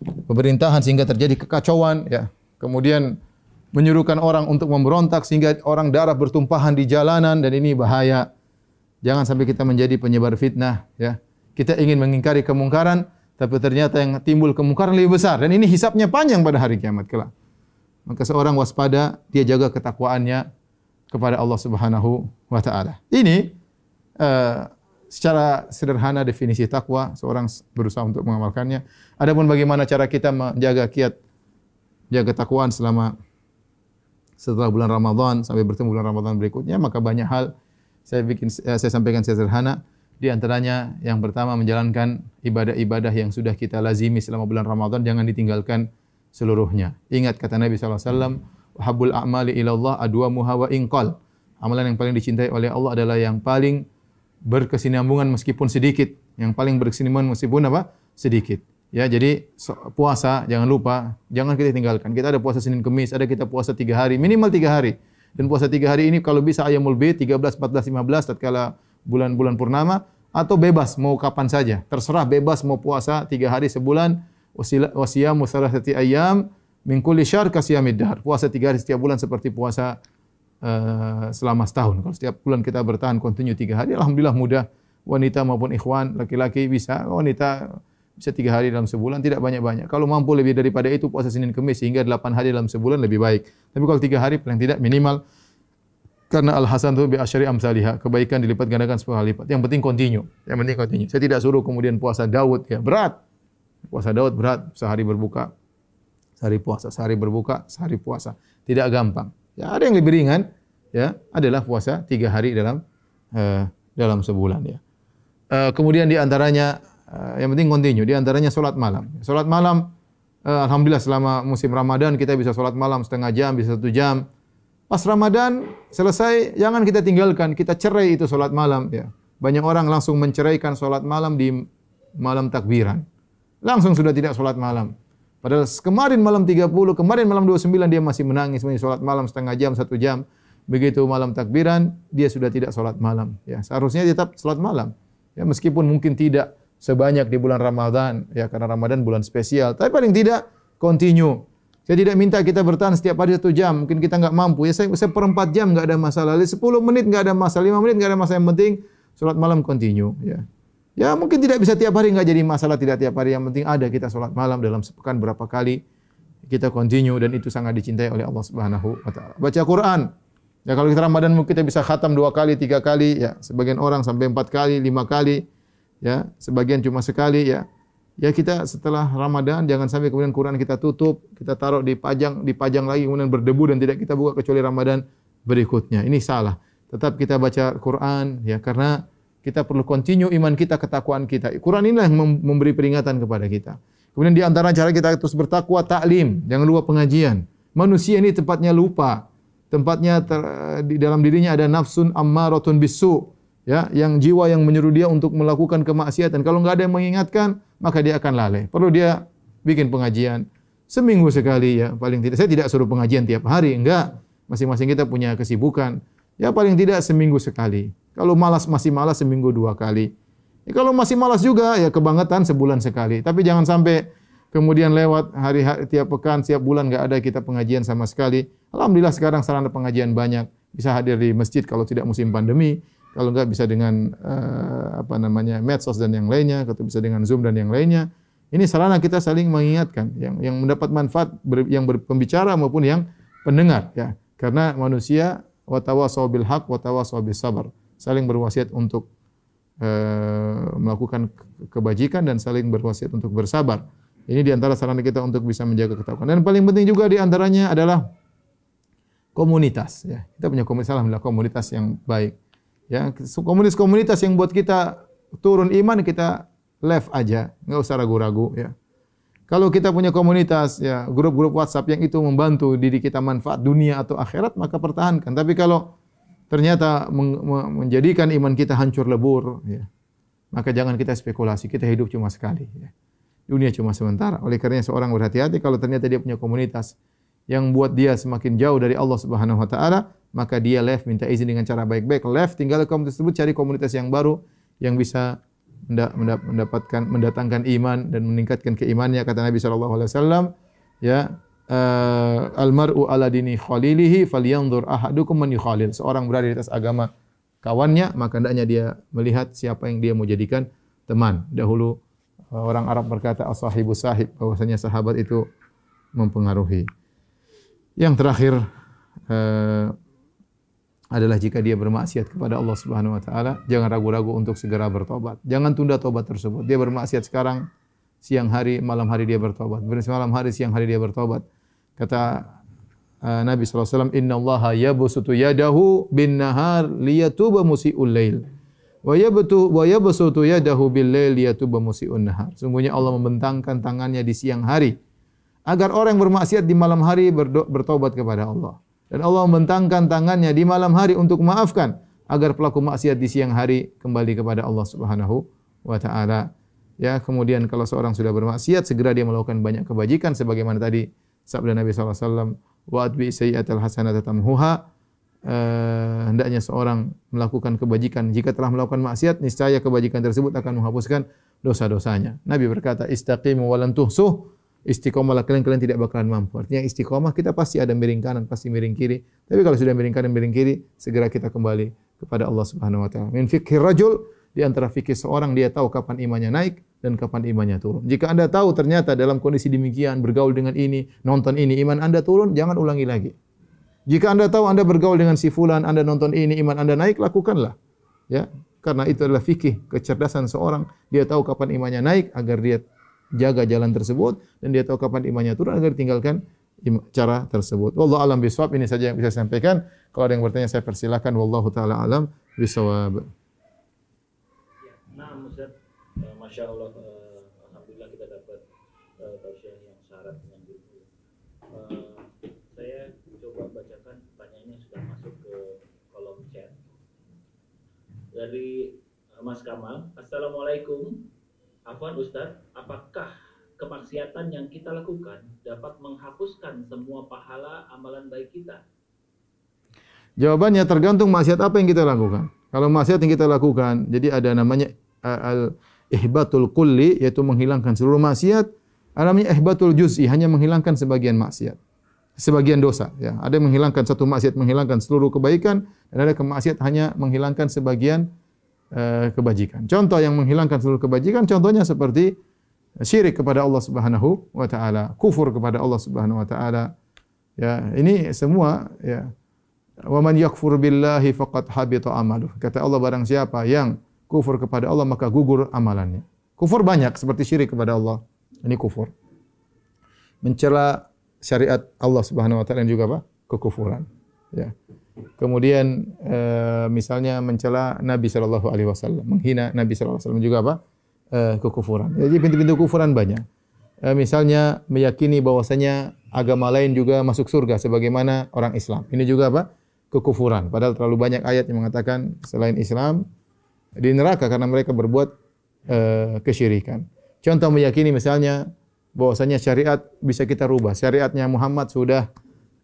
pemerintahan sehingga terjadi kekacauan ya. Kemudian menyuruhkan orang untuk memberontak sehingga orang darah bertumpahan di jalanan dan ini bahaya. Jangan sampai kita menjadi penyebar fitnah ya. Kita ingin mengingkari kemungkaran tapi ternyata yang timbul kemungkaran lebih besar dan ini hisapnya panjang pada hari kiamat kelak. Maka seorang waspada, dia jaga ketakwaannya kepada Allah Subhanahu wa taala. Ini uh, secara sederhana definisi takwa seorang berusaha untuk mengamalkannya. Adapun bagaimana cara kita menjaga kiat jaga takwaan selama setelah bulan Ramadan sampai bertemu bulan Ramadan berikutnya maka banyak hal saya bikin eh, saya sampaikan sederhana di antaranya yang pertama menjalankan ibadah-ibadah yang sudah kita lazimi selama bulan Ramadan jangan ditinggalkan seluruhnya. Ingat kata Nabi sallallahu alaihi wasallam, "Habul a'mali ila Allah adwamuha wa inqal." Amalan yang paling dicintai oleh Allah adalah yang paling berkesinambungan meskipun sedikit. Yang paling berkesinambungan meskipun apa? Sedikit. Ya, jadi puasa jangan lupa, jangan kita tinggalkan. Kita ada puasa Senin Kemis, ada kita puasa tiga hari, minimal tiga hari. Dan puasa tiga hari ini kalau bisa ayamul bid 13, 14, 15 tatkala bulan-bulan purnama atau bebas mau kapan saja. Terserah bebas mau puasa tiga hari sebulan wasiyamu thalathati ayam min kulli syahr kasiyamid dahr. Puasa tiga hari setiap bulan seperti puasa uh, selama setahun. Kalau setiap bulan kita bertahan kontinu tiga hari, alhamdulillah mudah. Wanita maupun ikhwan, laki-laki bisa, wanita bisa tiga hari dalam sebulan, tidak banyak-banyak. Kalau mampu lebih daripada itu, puasa Senin Kemis sehingga delapan hari dalam sebulan lebih baik. Tapi kalau tiga hari paling tidak minimal, karena al-hasan itu bi'asyari amsalihah, kebaikan dilipat gandakan sepuluh lipat. Yang penting kontinu. Yang penting kontinu. Saya tidak suruh kemudian puasa Daud, ya berat. Puasa Daud berat, sehari berbuka, sehari puasa, sehari berbuka, sehari puasa. Tidak gampang. Ya, ada yang lebih ringan, ya, adalah puasa tiga hari dalam uh, dalam sebulan. Ya. Uh, kemudian di antaranya, uh, yang penting kontinu, di antaranya solat malam. Solat malam, uh, alhamdulillah selama musim Ramadan kita bisa solat malam setengah jam, bisa satu jam. Pas Ramadan selesai, jangan kita tinggalkan, kita cerai itu solat malam. Ya. Banyak orang langsung menceraikan solat malam di malam takbiran. Langsung sudah tidak solat malam. Padahal kemarin malam 30, kemarin malam 29 dia masih menangis masih solat malam setengah jam, satu jam. Begitu malam takbiran, dia sudah tidak solat malam. Ya, seharusnya dia tetap solat malam. Ya, meskipun mungkin tidak sebanyak di bulan Ramadan, ya karena Ramadan bulan spesial. Tapi paling tidak continue. Saya tidak minta kita bertahan setiap hari satu jam. Mungkin kita enggak mampu. Ya saya, saya perempat jam enggak ada masalah. Sepuluh menit enggak ada masalah. Lima menit enggak ada masalah. Yang penting solat malam continue. Ya. Ya mungkin tidak bisa tiap hari enggak jadi masalah tidak tiap hari yang penting ada kita solat malam dalam sepekan berapa kali kita continue dan itu sangat dicintai oleh Allah Subhanahu wa taala. Baca Quran. Ya kalau kita Ramadan mungkin kita bisa khatam dua kali, tiga kali ya, sebagian orang sampai empat kali, lima kali. Ya, sebagian cuma sekali ya. Ya kita setelah Ramadan jangan sampai kemudian Quran kita tutup, kita taruh di pajang, dipajang lagi kemudian berdebu dan tidak kita buka kecuali Ramadan berikutnya. Ini salah. Tetap kita baca Quran ya karena kita perlu continue iman kita, ketakwaan kita. Quran inilah yang memberi peringatan kepada kita. Kemudian di antara cara kita terus bertakwa, taklim. Jangan lupa pengajian. Manusia ini tempatnya lupa. Tempatnya ter, di dalam dirinya ada nafsun ammaratun bisu. Ya, yang jiwa yang menyuruh dia untuk melakukan kemaksiatan. Kalau enggak ada yang mengingatkan, maka dia akan lalai. Perlu dia bikin pengajian seminggu sekali ya, paling tidak. Saya tidak suruh pengajian tiap hari, enggak. Masing-masing kita punya kesibukan. Ya paling tidak seminggu sekali. Kalau malas masih malas seminggu dua kali. Ya, kalau masih malas juga ya kebangetan sebulan sekali. Tapi jangan sampai kemudian lewat hari, hari tiap pekan, tiap bulan enggak ada kita pengajian sama sekali. Alhamdulillah sekarang sarana pengajian banyak. Bisa hadir di masjid kalau tidak musim pandemi. Kalau enggak bisa dengan uh, apa namanya medsos dan yang lainnya, atau bisa dengan Zoom dan yang lainnya. Ini sarana kita saling mengingatkan yang yang mendapat manfaat ber, yang berpembicara maupun yang pendengar ya. Karena manusia watawasau bil haq watawasau bis sabar. Saling berwasiat untuk uh, melakukan kebajikan dan saling berwasiat untuk bersabar. Ini di antara sarana kita untuk bisa menjaga ketakwaan. Dan paling penting juga di antaranya adalah komunitas ya. Kita punya komunitas alhamdulillah komunitas yang baik. Ya, komunitas-komunitas yang buat kita turun iman kita left aja, enggak usah ragu-ragu ya. Kalau kita punya komunitas ya, grup-grup WhatsApp yang itu membantu diri kita manfaat dunia atau akhirat, maka pertahankan. Tapi kalau ternyata menjadikan iman kita hancur lebur ya, maka jangan kita spekulasi, kita hidup cuma sekali ya. Dunia cuma sementara. Oleh kerana seorang berhati-hati kalau ternyata dia punya komunitas yang buat dia semakin jauh dari Allah Subhanahu wa taala, maka dia left minta izin dengan cara baik-baik, left tinggal komunitas tersebut cari komunitas yang baru yang bisa mendapatkan mendatangkan iman dan meningkatkan keimannya kata Nabi sallallahu alaihi wasallam ya uh, al mar'u ala dini khalilihi falyanzur ahadukum man yukhalil. Seorang berada di atas agama kawannya maka hendaknya dia melihat siapa yang dia mau jadikan teman. Dahulu uh, orang Arab berkata as-sahibu sahib bahwasanya sahabat itu mempengaruhi. Yang terakhir uh, adalah jika dia bermaksiat kepada Allah Subhanahu wa taala, jangan ragu-ragu untuk segera bertobat. Jangan tunda tobat tersebut. Dia bermaksiat sekarang, siang hari, malam hari dia bertobat. Malam hari, siang hari dia bertobat. Kata uh, Nabi wasallam, "Inna Allah yabsutu yadahu bin nahar liyatuba musii'ul lail." Wa yabtu wa yabsutu yadahu bil lail liyatuba musii'un nahar. Sungguhnya Allah membentangkan tangannya di siang hari agar orang yang bermaksiat di malam hari bertobat kepada Allah. Dan Allah membentangkan tangannya di malam hari untuk memaafkan agar pelaku maksiat di siang hari kembali kepada Allah Subhanahu wa taala. Ya, kemudian kalau seorang sudah bermaksiat segera dia melakukan banyak kebajikan sebagaimana tadi sabda Nabi sallallahu alaihi wasallam wa atbi sayyi'atal hasanata tamhuha uh, hendaknya seorang melakukan kebajikan jika telah melakukan maksiat niscaya kebajikan tersebut akan menghapuskan dosa-dosanya. Nabi berkata istaqimu wa lan tuhsuh istiqomahlah kalian kalian tidak bakalan mampu. Artinya istiqomah kita pasti ada miring kanan, pasti miring kiri. Tapi kalau sudah miring kanan, miring kiri, segera kita kembali kepada Allah Subhanahu wa taala. Min fikir rajul di antara fikir seorang dia tahu kapan imannya naik dan kapan imannya turun. Jika Anda tahu ternyata dalam kondisi demikian bergaul dengan ini, nonton ini iman Anda turun, jangan ulangi lagi. Jika Anda tahu Anda bergaul dengan si fulan, Anda nonton ini iman Anda naik, lakukanlah. Ya, karena itu adalah fikih kecerdasan seorang. Dia tahu kapan imannya naik agar dia jaga jalan tersebut dan dia tahu kapan imannya turun agar tinggalkan cara tersebut. Wallahu alam bisawab ini saja yang bisa saya sampaikan. Kalau ada yang bertanya saya persilakan. Wallahu taala alam bisawab. Nah, Ustaz, uh, masya Allah, uh, alhamdulillah kita dapat uh, tausiah yang syarat dengan ilmu. Saya coba bacakan pertanyaan yang sudah masuk ke kolom chat dari Mas Kamal. Assalamualaikum. Afwan Ustaz, apakah kemaksiatan yang kita lakukan dapat menghapuskan semua pahala amalan baik kita? Jawabannya tergantung maksiat apa yang kita lakukan. Kalau maksiat yang kita lakukan, jadi ada namanya uh, al ihbatul kulli yaitu menghilangkan seluruh maksiat, ada namanya ihbatul juz'i hanya menghilangkan sebagian maksiat. Sebagian dosa, ya. Ada yang menghilangkan satu maksiat menghilangkan seluruh kebaikan dan ada kemaksiat hanya menghilangkan sebagian Eh, kebajikan. Contoh yang menghilangkan seluruh kebajikan contohnya seperti syirik kepada Allah Subhanahu wa taala, kufur kepada Allah Subhanahu wa taala. Ya, ini semua ya. Wa man yakfur billahi faqad habita amaluh. Kata Allah barang siapa yang kufur kepada Allah maka gugur amalannya. Kufur banyak seperti syirik kepada Allah. Ini kufur. Mencela syariat Allah Subhanahu wa taala juga apa? kekufuran. Ya kemudian e, misalnya mencela Nabi sallallahu alaihi wasallam, menghina Nabi sallallahu alaihi wasallam juga apa? E, kekufuran. Jadi pintu-pintu kekufuran banyak. E, misalnya meyakini bahwasanya agama lain juga masuk surga sebagaimana orang Islam. Ini juga apa? kekufuran. Padahal terlalu banyak ayat yang mengatakan selain Islam di neraka karena mereka berbuat e, kesyirikan. Contoh meyakini misalnya bahwasanya syariat bisa kita rubah. Syariatnya Muhammad sudah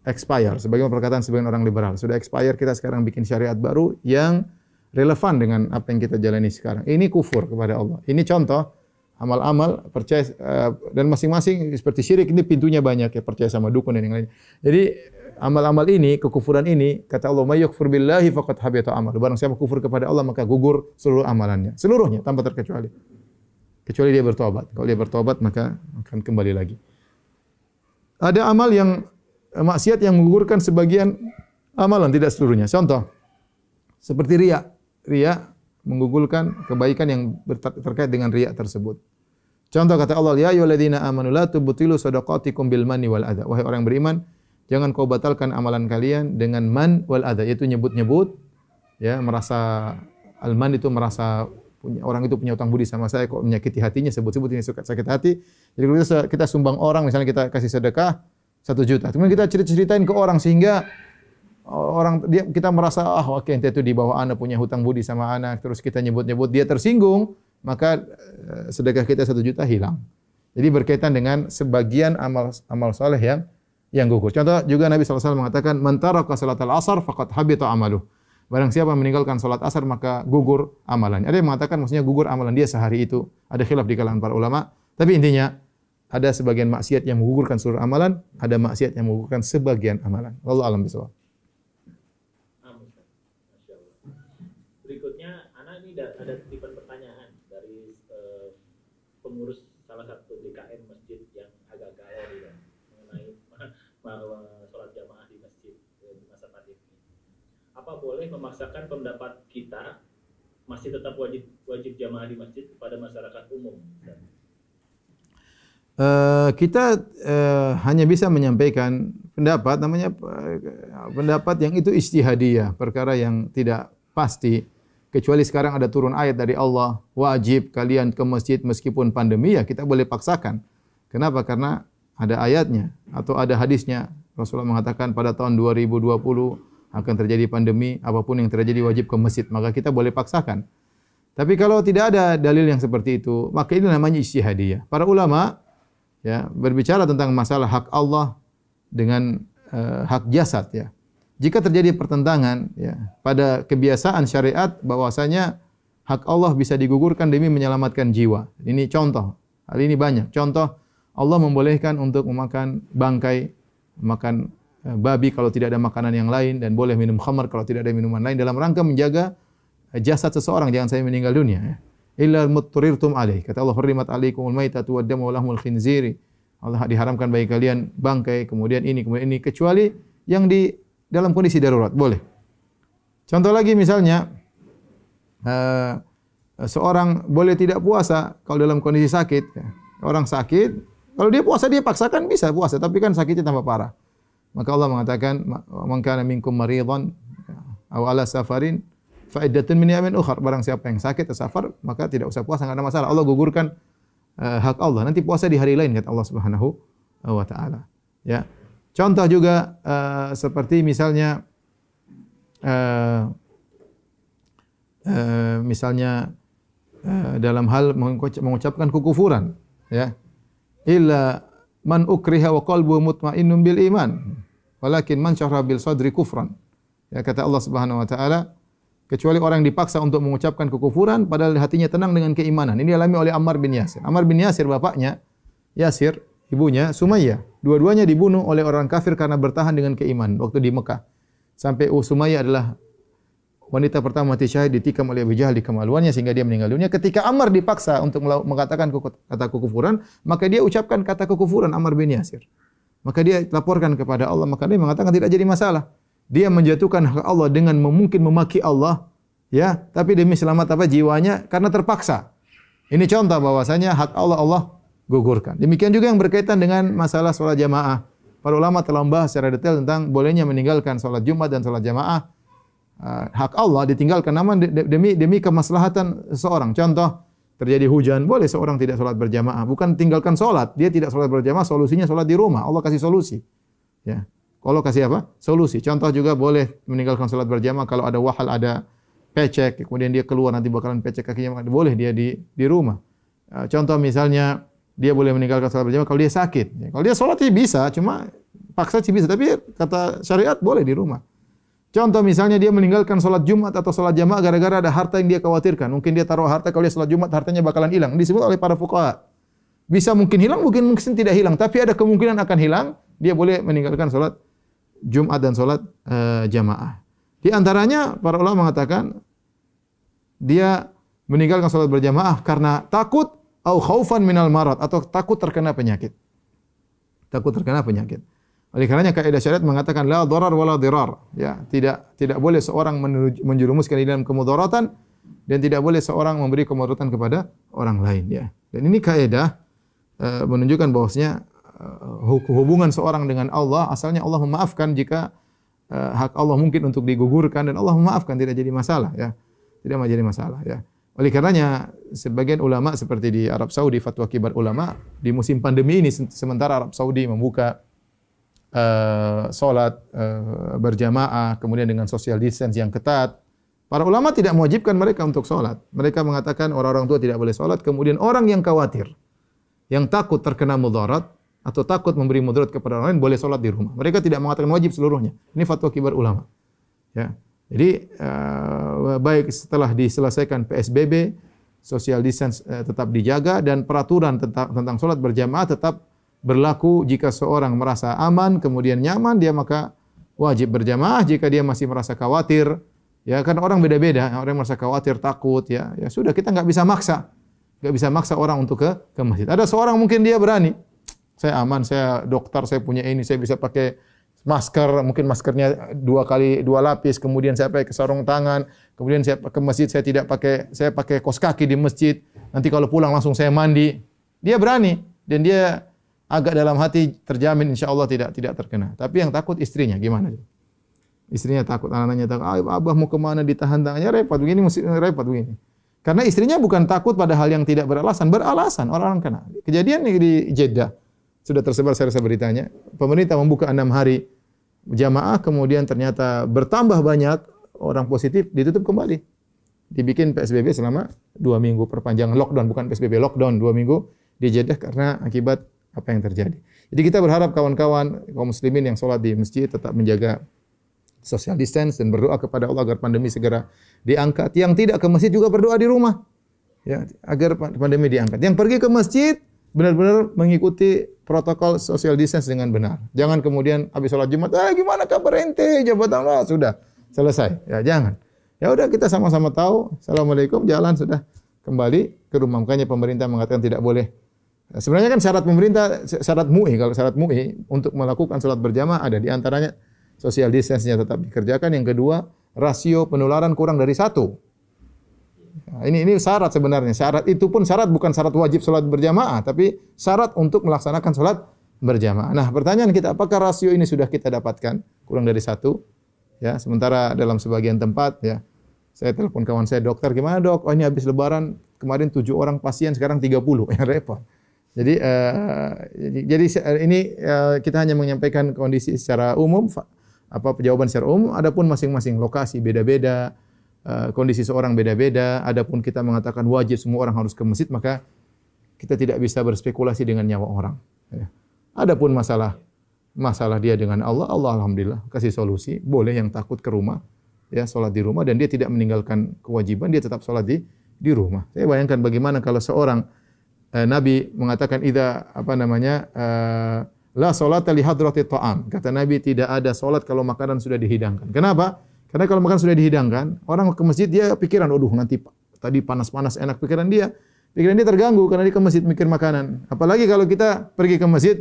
expire sebagaimana perkataan sebagian orang liberal sudah expire kita sekarang bikin syariat baru yang relevan dengan apa yang kita jalani sekarang. Ini kufur kepada Allah. Ini contoh amal-amal percaya uh, dan masing-masing seperti syirik ini pintunya banyak ya percaya sama dukun dan yang lain. Jadi amal-amal ini kekufuran ini kata Allah may yakfur billahi faqad habita amal. Barang siapa kufur kepada Allah maka gugur seluruh amalannya. Seluruhnya tanpa terkecuali. Kecuali dia bertobat. Kalau dia bertobat maka akan kembali lagi. Ada amal yang maksiat yang menggugurkan sebagian amalan tidak seluruhnya. Contoh seperti riya. Riya menggugurkan kebaikan yang terkait dengan riya tersebut. Contoh kata Allah, "Ya ayyuhalladzina amanu la tubtilu shadaqatikum bil manni wal adha." Wahai orang beriman, jangan kau batalkan amalan kalian dengan man wal adha, yaitu nyebut-nyebut ya, merasa al-man itu merasa punya orang itu punya utang budi sama saya kok menyakiti hatinya sebut-sebut ini suka sakit hati. Jadi kita sumbang orang misalnya kita kasih sedekah satu juta. Kemudian kita cerita-ceritain ke orang sehingga orang dia kita merasa ah oke okay, itu di bawah anak punya hutang budi sama anak terus kita nyebut-nyebut dia tersinggung maka eh, sedekah kita satu juta hilang. Jadi berkaitan dengan sebagian amal amal soleh yang yang gugur. Contoh juga Nabi SAW mengatakan, "Mentara ke salat al-asar, fakat habita amaluh." Barang siapa meninggalkan salat asar maka gugur amalannya. Ada yang mengatakan maksudnya gugur amalan dia sehari itu. Ada khilaf di kalangan para ulama. Tapi intinya ada sebagian maksiat yang menggugurkan seluruh amalan, ada maksiat yang menggugurkan sebagian amalan. Wallahu alam bisawab. Berikutnya, anak ini ada tipe pertanyaan dari uh, pengurus salah satu DKM masjid yang agak galau mengenai bahwa apa boleh memaksakan pendapat kita masih tetap wajib wajib jamaah di masjid kepada masyarakat umum? Uh, kita uh, hanya bisa menyampaikan pendapat namanya uh, pendapat yang itu istihadiyah perkara yang tidak pasti kecuali sekarang ada turun ayat dari Allah wajib kalian ke masjid meskipun pandemi ya kita boleh paksakan kenapa karena ada ayatnya atau ada hadisnya Rasulullah mengatakan pada tahun 2020 akan terjadi pandemi, apapun yang terjadi wajib ke masjid, maka kita boleh paksakan. Tapi kalau tidak ada dalil yang seperti itu, maka ini namanya ijtihadiyah. Para ulama ya berbicara tentang masalah hak Allah dengan uh, hak jasad ya. Jika terjadi pertentangan ya pada kebiasaan syariat bahwasanya hak Allah bisa digugurkan demi menyelamatkan jiwa. Ini contoh. Hal ini banyak. Contoh Allah membolehkan untuk memakan bangkai, makan Eh, babi kalau tidak ada makanan yang lain dan boleh minum khamar kalau tidak ada minuman lain dalam rangka menjaga eh, jasad seseorang jangan sampai meninggal dunia ya. Illa mutrirtum alaih. Kata Allah hurrimat alaikumul maitatu wad damu lahmul khinziri. Allah diharamkan bagi kalian bangkai kemudian ini kemudian ini kecuali yang di dalam kondisi darurat boleh. Contoh lagi misalnya uh, seorang boleh tidak puasa kalau dalam kondisi sakit. Orang sakit, kalau dia puasa dia paksakan bisa puasa tapi kan sakitnya tambah parah. Maka Allah mengatakan man kana minkum maridan aw ala safarin fa iddatun min yamin ukhra barang siapa yang sakit atau safar maka tidak usah puasa enggak ada masalah. Allah gugurkan uh, hak Allah. Nanti puasa di hari lain kata Allah Subhanahu wa taala. Ya. Contoh juga uh, seperti misalnya uh, uh, misalnya uh, dalam hal mengucapkan kekufuran ya. Illa man ukriha wa qalbu mutmainnun bil iman. Walakin man syahra bil sadri kufran. Ya kata Allah Subhanahu wa taala, kecuali orang yang dipaksa untuk mengucapkan kekufuran padahal hatinya tenang dengan keimanan. Ini dialami oleh Ammar bin Yasir. Ammar bin Yasir bapaknya, Yasir ibunya Sumayyah. Dua-duanya dibunuh oleh orang kafir karena bertahan dengan keimanan waktu di Mekah. Sampai uh, Sumayyah adalah wanita pertama mati syahid ditikam oleh Abu Jahal di kemaluannya sehingga dia meninggal dunia. Ketika Ammar dipaksa untuk mengatakan kata kekufuran, maka dia ucapkan kata kekufuran Ammar bin Yasir maka dia laporkan kepada Allah maka dia mengatakan tidak jadi masalah dia menjatuhkan hak Allah dengan mungkin memaki Allah ya tapi demi selamat apa jiwanya karena terpaksa ini contoh bahwasanya hak Allah Allah gugurkan demikian juga yang berkaitan dengan masalah sholat jamaah para ulama telah membahas secara detail tentang bolehnya meninggalkan sholat Jumat dan sholat jamaah ah, hak Allah ditinggalkan namun demi demi kemaslahatan seseorang contoh terjadi hujan, boleh seorang tidak sholat berjamaah. Bukan tinggalkan sholat, dia tidak sholat berjamaah, solusinya sholat di rumah. Allah kasih solusi. Ya. Kalau kasih apa? Solusi. Contoh juga boleh meninggalkan sholat berjamaah kalau ada wahal, ada pecek, kemudian dia keluar nanti bakalan pecek kakinya, boleh dia di di rumah. Ya, contoh misalnya dia boleh meninggalkan sholat berjamaah kalau dia sakit. Ya, kalau dia sholat dia bisa, cuma paksa sih bisa. Tapi kata syariat boleh di rumah. Contoh misalnya dia meninggalkan sholat Jumat atau sholat jamaah gara-gara ada harta yang dia khawatirkan. Mungkin dia taruh harta kalau dia sholat Jumat hartanya bakalan hilang. Disebut oleh para fuqaha. Bisa mungkin hilang, mungkin mungkin tidak hilang. Tapi ada kemungkinan akan hilang. Dia boleh meninggalkan sholat Jumat dan sholat uh, jamaah. Di antaranya para ulama mengatakan dia meninggalkan sholat berjamaah karena takut atau khaufan minal marat atau takut terkena penyakit. Takut terkena penyakit. Oleh karenanya kaidah syariat mengatakan la darar wala dirar. Ya, tidak tidak boleh seorang menjerumuskan di dalam kemudaratan dan tidak boleh seorang memberi kemudaratan kepada orang lain ya. Dan ini kaidah uh, menunjukkan bahwasanya hubungan seorang dengan Allah asalnya Allah memaafkan jika uh, hak Allah mungkin untuk digugurkan dan Allah memaafkan tidak jadi masalah ya. Tidak menjadi masalah ya. Oleh karenanya sebagian ulama seperti di Arab Saudi fatwa kibar ulama di musim pandemi ini sementara Arab Saudi membuka uh, solat uh, berjamaah, kemudian dengan social distance yang ketat. Para ulama tidak mewajibkan mereka untuk solat. Mereka mengatakan orang-orang tua tidak boleh solat. Kemudian orang yang khawatir, yang takut terkena mudarat, atau takut memberi mudarat kepada orang lain, boleh solat di rumah. Mereka tidak mengatakan wajib seluruhnya. Ini fatwa kibar ulama. Ya. Jadi, uh, baik setelah diselesaikan PSBB, social distance uh, tetap dijaga, dan peraturan tentang, tentang solat berjamaah tetap berlaku jika seorang merasa aman kemudian nyaman dia maka wajib berjamaah jika dia masih merasa khawatir ya kan orang beda-beda orang yang merasa khawatir takut ya ya sudah kita enggak bisa maksa enggak bisa maksa orang untuk ke ke masjid ada seorang mungkin dia berani saya aman saya dokter saya punya ini saya bisa pakai masker mungkin maskernya dua kali dua lapis kemudian saya pakai sarung tangan kemudian saya ke masjid saya tidak pakai saya pakai kos kaki di masjid nanti kalau pulang langsung saya mandi dia berani dan dia agak dalam hati terjamin insya Allah tidak tidak terkena. Tapi yang takut istrinya gimana? Istrinya takut, anak-anaknya takut. Ah, abah mau kemana ditahan tangannya repot begini, mesti repot begini. Karena istrinya bukan takut pada hal yang tidak beralasan, beralasan orang-orang kena. Kejadian di Jeddah sudah tersebar saya rasa beritanya. Pemerintah membuka enam hari jamaah, kemudian ternyata bertambah banyak orang positif, ditutup kembali. Dibikin PSBB selama dua minggu perpanjangan lockdown, bukan PSBB lockdown dua minggu di Jeddah karena akibat apa yang terjadi. Jadi kita berharap kawan-kawan kaum muslimin yang sholat di masjid tetap menjaga social distance dan berdoa kepada Allah agar pandemi segera diangkat. Yang tidak ke masjid juga berdoa di rumah. Ya, agar pandemi diangkat. Yang pergi ke masjid benar-benar mengikuti protokol social distance dengan benar. Jangan kemudian habis sholat Jumat, ah gimana kabar ente? Jabatan Allah sudah selesai. Ya, jangan. Ya udah kita sama-sama tahu. Assalamualaikum, jalan sudah kembali ke rumah. Makanya pemerintah mengatakan tidak boleh Sebenarnya kan syarat pemerintah, syarat MUI, kalau syarat MUI untuk melakukan sholat berjamaah ada di antaranya social distance-nya tetap dikerjakan. Yang kedua, rasio penularan kurang dari satu. Ini ini syarat sebenarnya. Syarat itu pun syarat bukan syarat wajib sholat berjamaah, tapi syarat untuk melaksanakan sholat berjamaah. Nah, pertanyaan kita, apakah rasio ini sudah kita dapatkan kurang dari satu? Ya, sementara dalam sebagian tempat, ya, saya telepon kawan saya dokter, gimana dok? Oh ini habis lebaran kemarin tujuh orang pasien, sekarang tiga puluh, ya repot. Jadi uh, jadi ini uh, kita hanya menyampaikan kondisi secara umum apa jawaban secara umum adapun masing-masing lokasi beda-beda uh, kondisi seorang beda-beda adapun kita mengatakan wajib semua orang harus ke masjid maka kita tidak bisa berspekulasi dengan nyawa orang ya. adapun masalah masalah dia dengan Allah Allah alhamdulillah kasih solusi boleh yang takut ke rumah ya salat di rumah dan dia tidak meninggalkan kewajiban dia tetap salat di di rumah saya bayangkan bagaimana kalau seorang Eh, Nabi mengatakan ida apa namanya uh, la salata li hadrati ta'am. Kata Nabi tidak ada salat kalau makanan sudah dihidangkan. Kenapa? Karena kalau makanan sudah dihidangkan, orang ke masjid dia pikiran, "Aduh, nanti tadi panas-panas enak pikiran dia." Pikiran dia terganggu karena dia ke masjid mikir makanan. Apalagi kalau kita pergi ke masjid,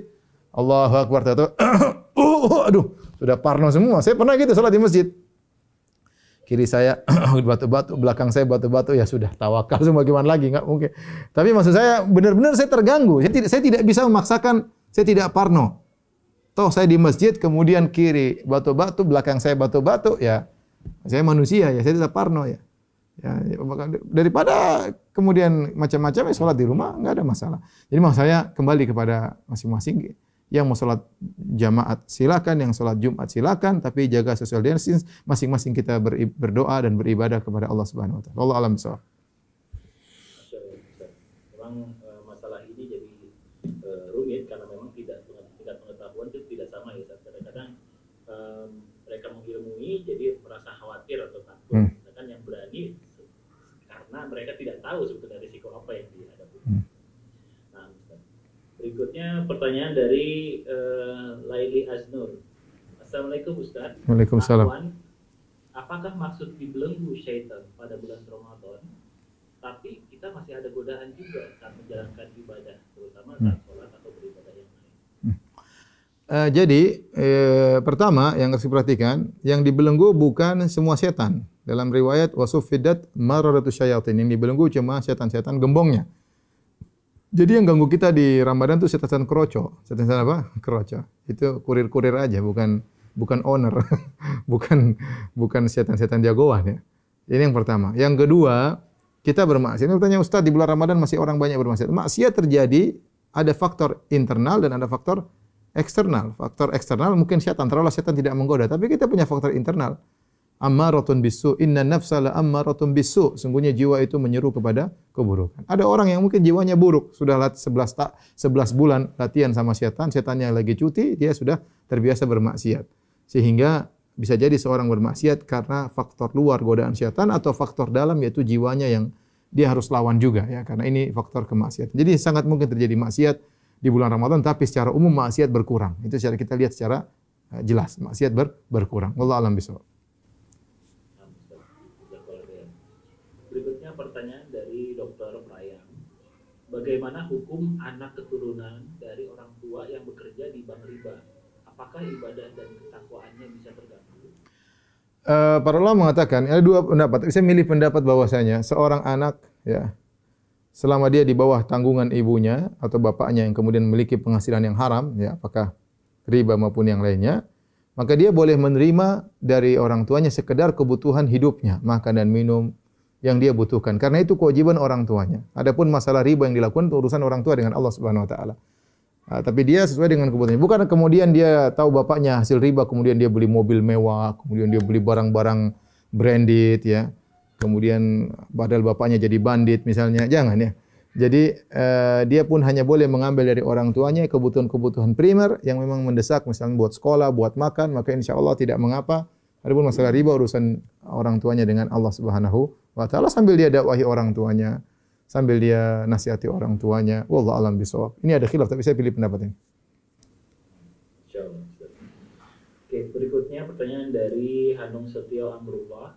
Allahu Akbar, tahu, uh, aduh, sudah parno semua. Saya pernah gitu salat di masjid kiri saya batu-batu, belakang saya batu-batu, ya sudah tawakal semua gimana lagi, enggak mungkin. Tapi maksud saya benar-benar saya terganggu. Saya tidak saya tidak bisa memaksakan, saya tidak parno. Toh saya di masjid, kemudian kiri batu-batu, belakang saya batu-batu, ya saya manusia ya, saya tidak parno ya. Ya, daripada kemudian macam-macam ya sholat di rumah enggak ada masalah. Jadi maksud saya kembali kepada masing-masing yang mau sholat jamaat silakan, yang sholat Jumat silakan, tapi jaga social distancing. Masing-masing kita berdoa dan beribadah kepada Allah Subhanahu Wa Taala. Allah alam bisawab. Memang uh, masalah ini jadi uh, rumit karena memang tidak tingkat pengetahuan itu tidak sama ya. Kadang-kadang mereka mengilmui jadi merasa khawatir atau takut. Hmm. Sedangkan yang berani karena mereka tidak tahu sebetulnya risiko apa yang dihadapi. Hmm. Nah, berikutnya pertanyaan dari eh, Laili Aznur. Assalamualaikum Ustaz. Waalaikumsalam. Afwan, apakah maksud dibelenggu syaitan pada bulan Ramadan? Tapi kita masih ada godaan juga saat menjalankan ibadah, terutama saat sholat atau. Eh, jadi eh, pertama yang harus diperhatikan, yang dibelenggu bukan semua setan. Dalam riwayat wasufidat maradatu syayatin yang dibelenggu cuma setan-setan gembongnya. Jadi yang ganggu kita di Ramadan itu setan-setan kroco. Setan-setan apa? Kroco. Itu kurir-kurir aja, bukan bukan owner. bukan bukan setan-setan jagoan ya. Ini yang pertama. Yang kedua, kita bermaksiat. Ini bertanya Ustaz, di bulan Ramadan masih orang banyak bermaksiat. Maksiat terjadi ada faktor internal dan ada faktor eksternal. Faktor eksternal mungkin setan, taruhlah setan tidak menggoda, tapi kita punya faktor internal. Ammaratun bisu, inna nafsa la ammaratun bisu. Sungguhnya jiwa itu menyeru kepada keburukan. Ada orang yang mungkin jiwanya buruk, sudah lat 11 tak 11 bulan latihan sama setan, setannya lagi cuti, dia sudah terbiasa bermaksiat. Sehingga bisa jadi seorang bermaksiat karena faktor luar godaan setan atau faktor dalam yaitu jiwanya yang dia harus lawan juga ya karena ini faktor kemaksiatan. Jadi sangat mungkin terjadi maksiat di bulan Ramadan tapi secara umum maksiat berkurang. Itu secara kita lihat secara eh, jelas maksiat ber, berkurang. Wallahu alam bisawab. Berikutnya pertanyaan dari Dr. Prayang. Bagaimana hukum anak keturunan dari orang tua yang bekerja di bank riba? Apakah ibadah dan ketakwaannya bisa terganggu? Uh, para ulama mengatakan ada dua pendapat. Saya milih pendapat bahwasanya seorang anak ya selama dia di bawah tanggungan ibunya atau bapaknya yang kemudian memiliki penghasilan yang haram ya apakah riba maupun yang lainnya maka dia boleh menerima dari orang tuanya sekedar kebutuhan hidupnya makan dan minum yang dia butuhkan karena itu kewajiban orang tuanya adapun masalah riba yang dilakukan itu urusan orang tua dengan Allah Subhanahu wa taala Uh, tapi dia sesuai dengan kebutuhannya. Bukan kemudian dia tahu bapaknya hasil riba, kemudian dia beli mobil mewah, kemudian dia beli barang-barang branded, ya. Kemudian padahal bapaknya jadi bandit misalnya. Jangan ya. Jadi uh, dia pun hanya boleh mengambil dari orang tuanya kebutuhan-kebutuhan primer yang memang mendesak, misalnya buat sekolah, buat makan, maka insya Allah tidak mengapa. Adapun masalah riba urusan orang tuanya dengan Allah Subhanahu wa taala sambil dia dakwahi orang tuanya sambil dia nasihati orang tuanya. Wallahu alam bisawab. Ini ada khilaf tapi saya pilih pendapat ini. Oke, berikutnya pertanyaan dari Hanung Setio Amrullah.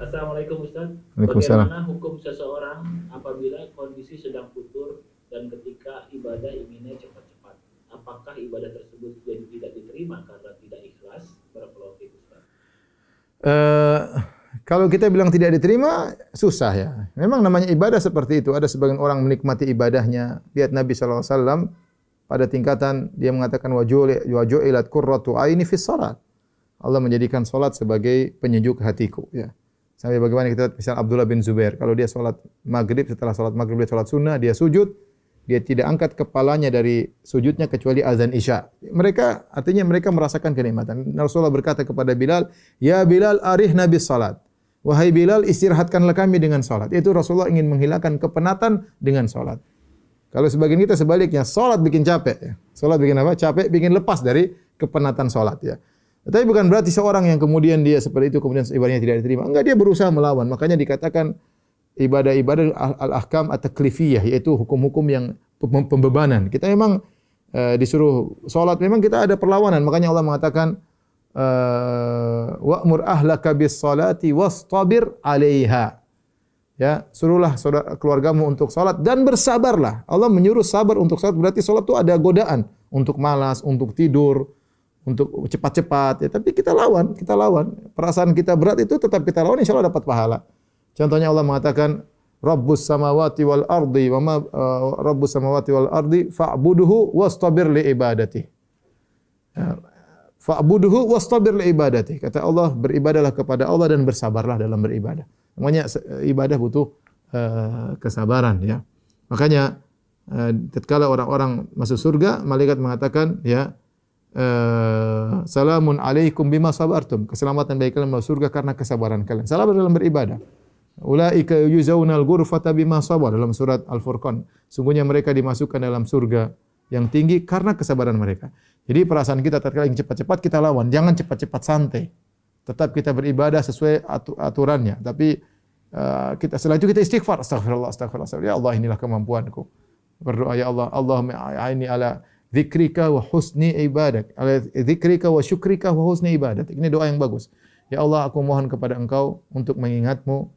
Assalamualaikum Ustaz. Waalaikumsalam. Bagaimana hukum seseorang apabila kondisi sedang futur dan ketika ibadah inginnya cepat-cepat? Apakah ibadah tersebut jadi tidak diterima karena tidak ikhlas? Barakallahu fiik Ustaz. Uh, kalau kita bilang tidak diterima, susah ya. Memang namanya ibadah seperti itu. Ada sebagian orang menikmati ibadahnya. Lihat Nabi SAW pada tingkatan dia mengatakan wajulat qurratu aini fi salat. Allah menjadikan salat sebagai penyejuk hatiku. Ya. Sampai bagaimana kita lihat misal Abdullah bin Zubair. Kalau dia salat maghrib, setelah salat maghrib dia salat sunnah, dia sujud. Dia tidak angkat kepalanya dari sujudnya kecuali azan isya. Mereka artinya mereka merasakan kenikmatan. Rasulullah berkata kepada Bilal, "Ya Bilal, arih nabi salat." Wahai Bilal, istirahatkanlah kami dengan salat. Itu Rasulullah ingin menghilangkan kepenatan dengan salat. Kalau sebagian kita sebaliknya, salat bikin capek. Salat bikin apa? Capek, bikin lepas dari kepenatan salat ya. Tapi bukan berarti seorang yang kemudian dia seperti itu kemudian ibadahnya tidak diterima. Enggak, dia berusaha melawan. Makanya dikatakan ibadah-ibadah al-ahkam at-taklifiyah yaitu hukum-hukum yang pembebanan. Kita memang uh, disuruh salat memang kita ada perlawanan. Makanya Allah mengatakan uh, wa'mur ahlaka bis salati wastabir 'alaiha. Ya, suruhlah saudara keluargamu untuk salat dan bersabarlah. Allah menyuruh sabar untuk salat berarti salat itu ada godaan untuk malas, untuk tidur, untuk cepat-cepat ya. Tapi kita lawan, kita lawan. Perasaan kita berat itu tetap kita lawan insyaallah dapat pahala. Contohnya Allah mengatakan Rabbus samawati wal ardi wa ma uh, Rabbus samawati wal ardi fa'buduhu wastabir li ibadati. Ya, fa'buduhu wastabir li ibadati. Kata Allah beribadahlah kepada Allah dan bersabarlah dalam beribadah. Namanya ibadah butuh uh, kesabaran ya. Makanya uh, tatkala orang-orang masuk surga malaikat mengatakan ya uh, salamun alaikum bima sabartum. Keselamatan bagi kalian masuk surga karena kesabaran kalian. Sabar dalam beribadah. Ulaika yuzaunal ghurfata bima sabar dalam surat Al-Furqan. Sungguhnya mereka dimasukkan dalam surga yang tinggi karena kesabaran mereka. Jadi perasaan kita tatkala ingin cepat-cepat kita lawan, jangan cepat-cepat santai. Tetap kita beribadah sesuai aturannya. Tapi uh, kita setelah itu kita istighfar. Astagfirullah, astagfirullah. Ya Allah, inilah kemampuanku. Berdoa ya Allah, Allahumma aini ala zikrika wa husni ibadat. Ala zikrika wa syukrika wa husni ibadat. Ini doa yang bagus. Ya Allah, aku mohon kepada Engkau untuk mengingatmu,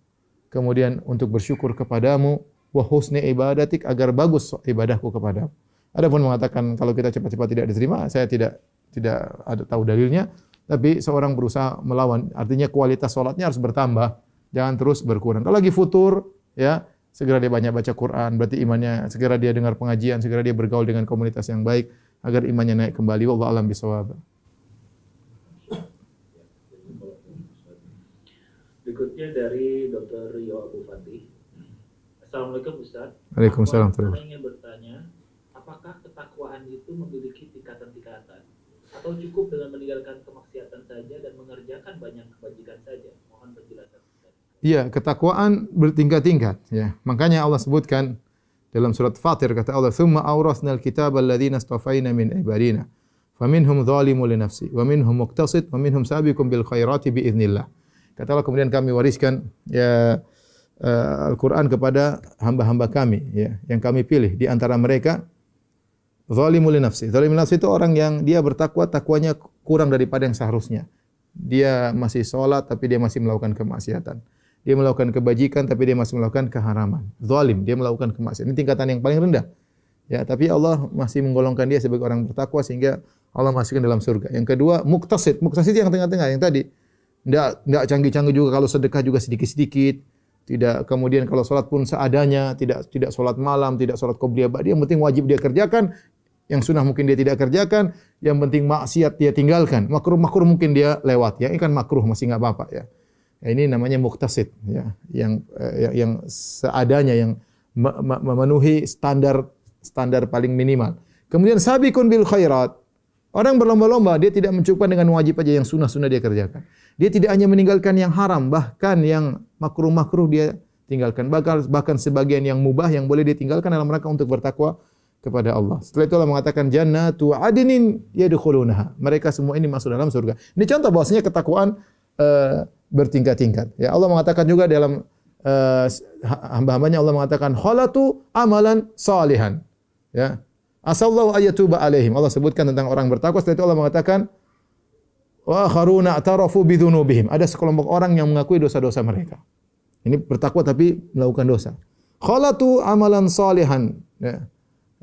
kemudian untuk bersyukur kepadamu, wa husni ibadatik agar bagus ibadahku kepadamu. Ada pun mengatakan kalau kita cepat-cepat tidak diterima, saya tidak tidak ada tahu dalilnya. Tapi seorang berusaha melawan, artinya kualitas solatnya harus bertambah, jangan terus berkurang. Kalau lagi futur, ya segera dia banyak baca Quran, berarti imannya segera dia dengar pengajian, segera dia bergaul dengan komunitas yang baik agar imannya naik kembali. Wallahu alam bisawab. Berikutnya dari Dr. Rio Abu Fatih. Assalamualaikum Ustaz. Waalaikumsalam. Saya ingin bertanya, apakah ketakwaan itu memiliki tingkatan-tingkatan? Atau cukup dengan meninggalkan kemaksiatan saja dan mengerjakan banyak kebajikan saja? Iya, ketakwaan bertingkat-tingkat. Ya, makanya Allah sebutkan dalam surat Fatir kata Allah, "Tsumma awrasna al-kitaba alladziina istafaina min ibadina, faminhum dzalimun li nafsi, wa minhum muqtasid, wa minhum sabiqun bil khairati bi idznillah." Kata Allah kemudian kami wariskan ya uh, Al-Qur'an kepada hamba-hamba kami ya yang kami pilih di antara mereka li nafsi. Zalimul nafsi itu orang yang dia bertakwa, takwanya kurang daripada yang seharusnya. Dia masih sholat tapi dia masih melakukan kemaksiatan dia melakukan kebajikan tapi dia masih melakukan keharaman. Zalim, dia melakukan kemaksiatan. Ini tingkatan yang paling rendah. Ya, tapi Allah masih menggolongkan dia sebagai orang bertakwa sehingga Allah masukkan dalam surga. Yang kedua, muktasid. Muktasid yang tengah-tengah yang tadi. Tidak tidak canggih-canggih juga kalau sedekah juga sedikit-sedikit. Tidak kemudian kalau salat pun seadanya, tidak tidak salat malam, tidak salat qobliyah ba'diyah, yang penting wajib dia kerjakan. Yang sunnah mungkin dia tidak kerjakan, yang penting maksiat dia tinggalkan. Makruh-makruh mungkin dia lewat ya. Ini kan makruh masih enggak apa-apa ya. Ini namanya muktasid ya, yang yang, yang seadanya yang memenuhi standar standar paling minimal. Kemudian sabiqun bil khairat. Orang berlomba-lomba, dia tidak mencukupkan dengan wajib aja yang sunnah-sunnah dia kerjakan. Dia tidak hanya meninggalkan yang haram, bahkan yang makruh-makruh dia tinggalkan. Bahkan, bahkan sebagian yang mubah yang boleh ditinggalkan dalam rangka untuk bertakwa kepada Allah. Setelah itu Allah mengatakan jannatu adnin yadkhulunaha. Mereka semua ini masuk dalam surga. Ini contoh bahwasanya ketakwaan uh, bertingkat-tingkat. Ya Allah mengatakan juga dalam uh, hamba-hambanya Allah mengatakan khalatu amalan salihan. Ya. Asallahu ayatuba alaihim. Allah sebutkan tentang orang bertakwa setelah itu Allah mengatakan wa kharuna atarafu bidzunubihim. Ada sekelompok orang yang mengakui dosa-dosa mereka. Ini bertakwa tapi melakukan dosa. Khalatu amalan salihan. Ya.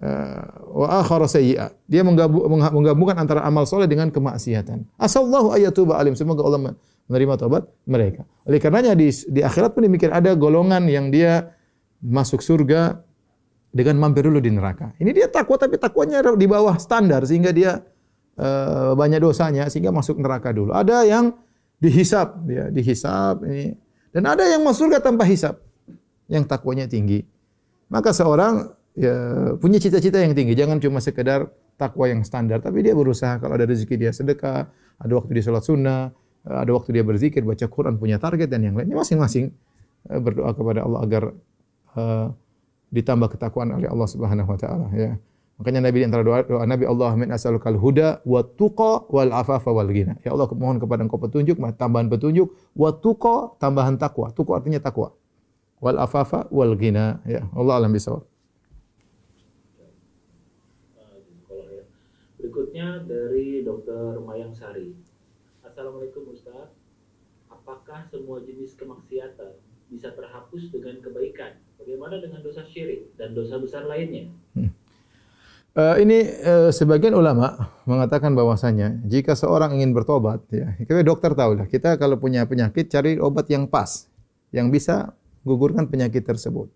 Uh, wa akhara sayyi'a. Dia menggabungkan antara amal soleh dengan kemaksiatan. Asallahu ayatuba alim. Semoga Allah menerima taubat mereka. Oleh karenanya di, di akhirat pun demikian ada golongan yang dia masuk surga dengan mampir dulu di neraka. Ini dia takwa tapi takwanya di bawah standar sehingga dia uh, banyak dosanya sehingga masuk neraka dulu. Ada yang dihisap, ya, dihisap ini dan ada yang masuk surga tanpa hisap yang takwanya tinggi. Maka seorang ya, punya cita-cita yang tinggi, jangan cuma sekedar takwa yang standar, tapi dia berusaha kalau ada rezeki dia sedekah, ada waktu dia salat sunnah, ada waktu dia berzikir, baca Quran, punya target dan yang lainnya masing-masing eh, berdoa kepada Allah agar uh, ditambah ketakwaan oleh Allah Subhanahu wa taala ya. Makanya Nabi di antara doa, doa Nabi Allah min as'alukal huda wa tuqa wal afafa wal ghina. Ya Allah mohon kepada Engkau petunjuk, tambahan petunjuk, wa tuqa tambahan takwa. Tuqa artinya takwa. Wal afafa wal ghina ya. Allah alam bisawab. Berikutnya dari Dr. Mayang Sari. Assalamualaikum Ustaz. Apakah semua jenis kemaksiatan bisa terhapus dengan kebaikan? Bagaimana dengan dosa syirik dan dosa besar lainnya? Hmm. Uh, ini uh, sebagian ulama mengatakan bahwasanya jika seorang ingin bertobat, ya, kita dokter tahu lah. Kita kalau punya penyakit cari obat yang pas, yang bisa gugurkan penyakit tersebut.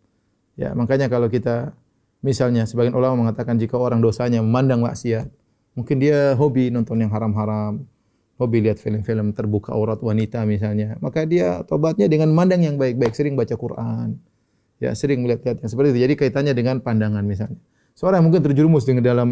Ya, makanya kalau kita misalnya sebagian ulama mengatakan jika orang dosanya memandang maksiat, mungkin dia hobi nonton yang haram-haram, hobi lihat film-film terbuka aurat wanita misalnya, maka dia tobatnya dengan mandang yang baik-baik, sering baca Quran, ya sering melihat-lihat yang seperti itu. Jadi kaitannya dengan pandangan misalnya. Seorang mungkin terjerumus dengan dalam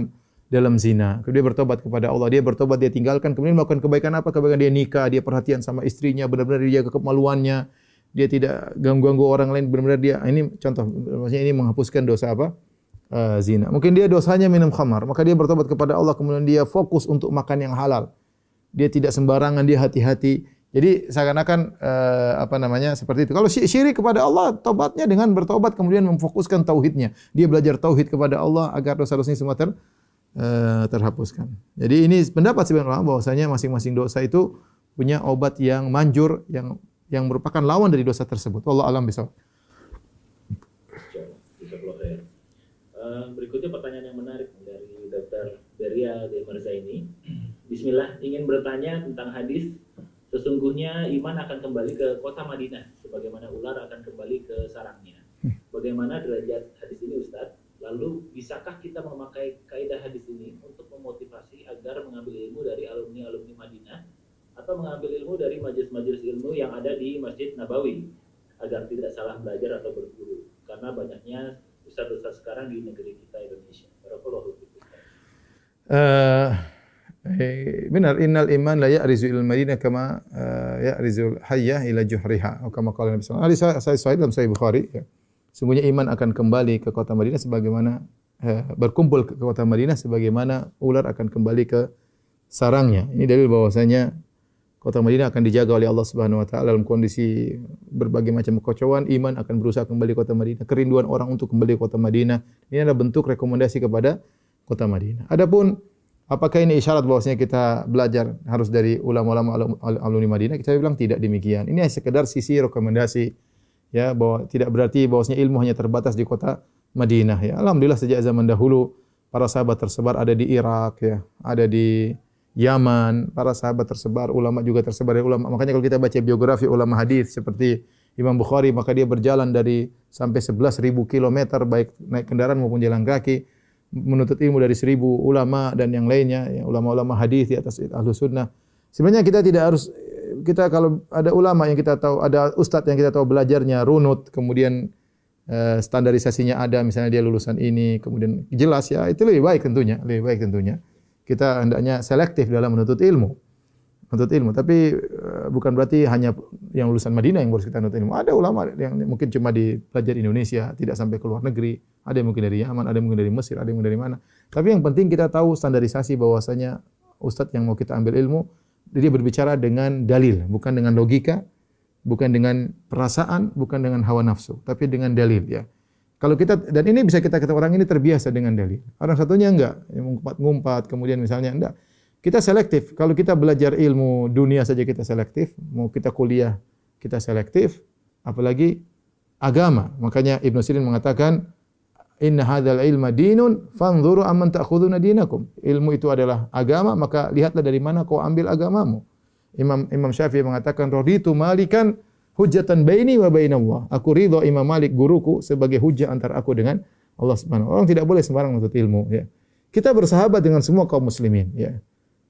dalam zina, kemudian dia bertobat kepada Allah, dia bertobat, dia tinggalkan, kemudian melakukan kebaikan apa? Kebaikan dia nikah, dia perhatian sama istrinya, benar-benar dia jaga kemaluannya, dia tidak ganggu-ganggu orang lain, benar-benar dia. Ini contoh, maksudnya ini menghapuskan dosa apa? Uh, zina. Mungkin dia dosanya minum khamar, maka dia bertobat kepada Allah, kemudian dia fokus untuk makan yang halal dia tidak sembarangan, dia hati-hati Jadi seakan-akan uh, apa namanya seperti itu. Kalau syirik kepada Allah, tobatnya dengan bertobat kemudian memfokuskan tauhidnya. Dia belajar tauhid kepada Allah agar dosa-dosanya semua ter, uh, terhapuskan. Jadi ini pendapat sebagian ulama bahwasanya masing-masing dosa itu punya obat yang manjur yang yang merupakan lawan dari dosa tersebut. Allah alam bisa. Uh, berikutnya pertanyaan yang menarik dari Dr. Beria Demarza ini. Bismillah, ingin bertanya tentang hadis Sesungguhnya iman akan kembali ke kota Madinah, sebagaimana ular akan kembali ke sarangnya. Bagaimana derajat hadis ini Ustaz? Lalu bisakah kita memakai kaidah hadis ini untuk memotivasi agar mengambil ilmu dari alumni-alumni Madinah atau mengambil ilmu dari majelis-majelis ilmu yang ada di Masjid Nabawi agar tidak salah belajar atau berguru karena banyaknya ustaz-ustaz sekarang di negeri kita Indonesia. Barakallahu Uh, Eh, benar innal iman la ya'rizu ilal madinah kama uh, ya'rizu hayyah ila juhriha atau kama qala Nabi sallallahu alaihi wasallam. Saya sahih dalam sahih Bukhari ya. Sungguhnya iman akan kembali ke kota Madinah sebagaimana uh, berkumpul ke kota Madinah sebagaimana ular akan kembali ke sarangnya. Ini dalil bahwasanya kota Madinah akan dijaga oleh Allah Subhanahu wa taala dalam kondisi berbagai macam kekacauan, iman akan berusaha kembali ke kota Madinah, kerinduan orang untuk kembali ke kota Madinah. Ini adalah bentuk rekomendasi kepada kota Madinah. Adapun Apakah ini isyarat bahwasanya kita belajar harus dari ulama-ulama alumni Madinah? Kita bilang tidak demikian. Ini sekedar sisi rekomendasi ya bahwa tidak berarti bahwasanya ilmu hanya terbatas di kota Madinah ya. Alhamdulillah sejak zaman dahulu para sahabat tersebar ada di Irak ya, ada di Yaman, para sahabat tersebar, ulama juga tersebar dari ulama. Makanya kalau kita baca biografi ulama hadis seperti Imam Bukhari maka dia berjalan dari sampai 11.000 km baik naik kendaraan maupun jalan kaki menuntut ilmu dari seribu ulama dan yang lainnya, ya, ulama-ulama hadis di atas ahlu sunnah. Sebenarnya kita tidak harus kita kalau ada ulama yang kita tahu, ada ustadz yang kita tahu belajarnya runut, kemudian uh, standarisasinya ada, misalnya dia lulusan ini, kemudian jelas ya itu lebih baik tentunya, lebih baik tentunya. Kita hendaknya selektif dalam menuntut ilmu menuntut ilmu. Tapi uh, bukan berarti hanya yang lulusan Madinah yang harus kita menuntut ilmu. Ada ulama yang mungkin cuma di pelajar Indonesia, tidak sampai ke luar negeri. Ada yang mungkin dari Yaman, ada yang mungkin dari Mesir, ada yang mungkin dari mana. Tapi yang penting kita tahu standarisasi bahwasanya ustadz yang mau kita ambil ilmu, dia berbicara dengan dalil, bukan dengan logika, bukan dengan perasaan, bukan dengan hawa nafsu, tapi dengan dalil ya. Kalau kita dan ini bisa kita kata orang ini terbiasa dengan dalil. Orang satunya enggak, yang ngumpat-ngumpat, kemudian misalnya enggak. Kita selektif. Kalau kita belajar ilmu dunia saja kita selektif, mau kita kuliah kita selektif, apalagi agama. Makanya Ibn Sirin mengatakan, Inna hadal ilma dinun, fanzuru amman ta'khuduna dinakum. Ilmu itu adalah agama, maka lihatlah dari mana kau ambil agamamu. Imam Imam Syafi'i mengatakan, Raditu malikan hujatan baini wa baina Allah. Aku ridho Imam Malik guruku sebagai hujah antara aku dengan Allah Subhanahu. Orang tidak boleh sembarang menuntut ilmu. Ya. Kita bersahabat dengan semua kaum muslimin. Ya.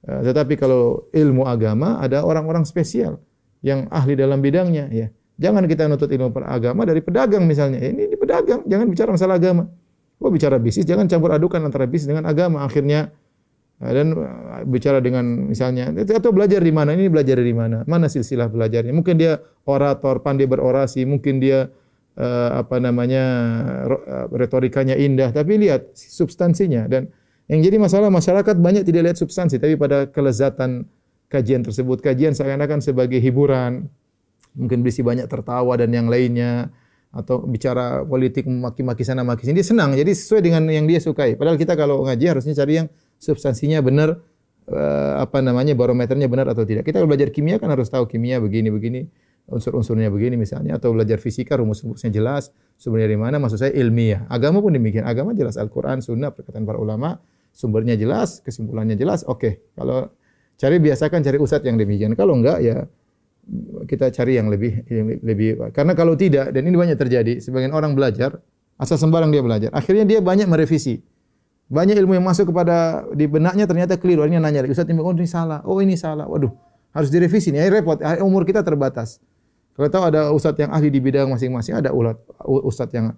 Eh, tetapi kalau ilmu agama ada orang-orang spesial yang ahli dalam bidangnya ya. Jangan kita nutut ilmu agama dari pedagang misalnya. Ini di pedagang, jangan bicara masalah agama. Oh bicara bisnis, jangan campur adukan antara bisnis dengan agama. Akhirnya eh, dan eh, bicara dengan misalnya atau belajar di mana ini belajar di mana mana silsilah belajarnya mungkin dia orator pandai berorasi mungkin dia apa namanya retorikanya indah tapi lihat substansinya dan yang jadi masalah masyarakat banyak tidak lihat substansi tapi pada kelezatan kajian tersebut. Kajian seakan-akan sebagai hiburan. Mungkin berisi banyak tertawa dan yang lainnya atau bicara politik maki-maki sana maki sini dia senang. Jadi sesuai dengan yang dia sukai. Padahal kita kalau ngaji harusnya cari yang substansinya benar uh, apa namanya barometernya benar atau tidak. Kita kalau belajar kimia kan harus tahu kimia begini begini unsur-unsurnya begini misalnya atau belajar fisika rumus-rumusnya jelas sumbernya dari mana maksud saya ilmiah agama pun demikian agama jelas Al-Qur'an sunnah perkataan para ulama sumbernya jelas, kesimpulannya jelas, oke. Okay. Kalau cari biasakan cari ustaz yang demikian. Kalau enggak ya kita cari yang lebih yang lebih karena kalau tidak dan ini banyak terjadi, sebagian orang belajar asal sembarang dia belajar. Akhirnya dia banyak merevisi. Banyak ilmu yang masuk kepada di benaknya ternyata keliru. Akhirnya nanya Ustaz ini, oh ini salah. Oh ini salah. Waduh, harus direvisi nih. Repot. Umur kita terbatas. Kalau tahu ada ustaz yang ahli di bidang masing-masing, ada ulat ustaz yang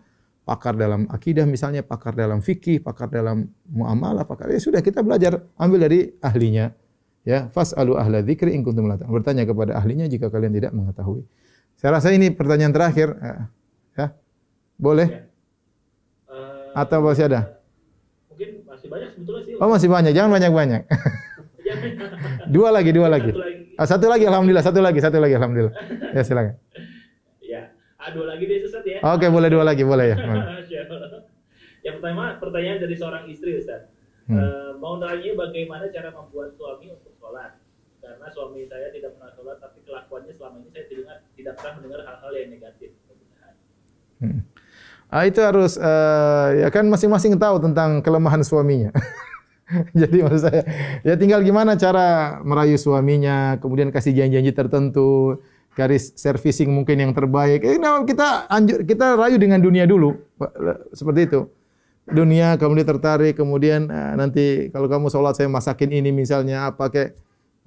pakar dalam akidah misalnya, pakar dalam fikih, pakar dalam muamalah, pakar ya sudah kita belajar ambil dari ahlinya. Ya, fasalu ahla dzikri in kuntum la Bertanya kepada ahlinya jika kalian tidak mengetahui. Saya rasa ini pertanyaan terakhir. Ya. ya. Boleh? Ya. Uh, Atau masih ada? Mungkin masih banyak sebetulnya sih. Oh, masih banyak. Jangan banyak-banyak. dua lagi, dua lagi. Satu lagi Ah, satu lagi alhamdulillah, satu lagi, satu lagi alhamdulillah. Ya silakan. Ya, ah, dua lagi deh Ustaz ya. Oke, boleh dua lagi, boleh ya. Yang pertama, pertanyaan dari seorang istri Ustaz. Hmm. Eh, mau nanya bagaimana cara membuat suami untuk sholat? Karena suami saya tidak pernah sholat, tapi kelakuannya selama ini saya tidak, tidak pernah mendengar hal-hal yang negatif. Hmm. Ah, itu harus eh, ya kan masing-masing tahu tentang kelemahan suaminya. Jadi maksud saya, ya tinggal gimana cara merayu suaminya, kemudian kasih janji-janji tertentu, garis servicing mungkin yang terbaik. Eh, nah, kita anjur, kita rayu dengan dunia dulu, seperti itu. Dunia kemudian tertarik, kemudian eh, nanti kalau kamu sholat saya masakin ini misalnya apa kayak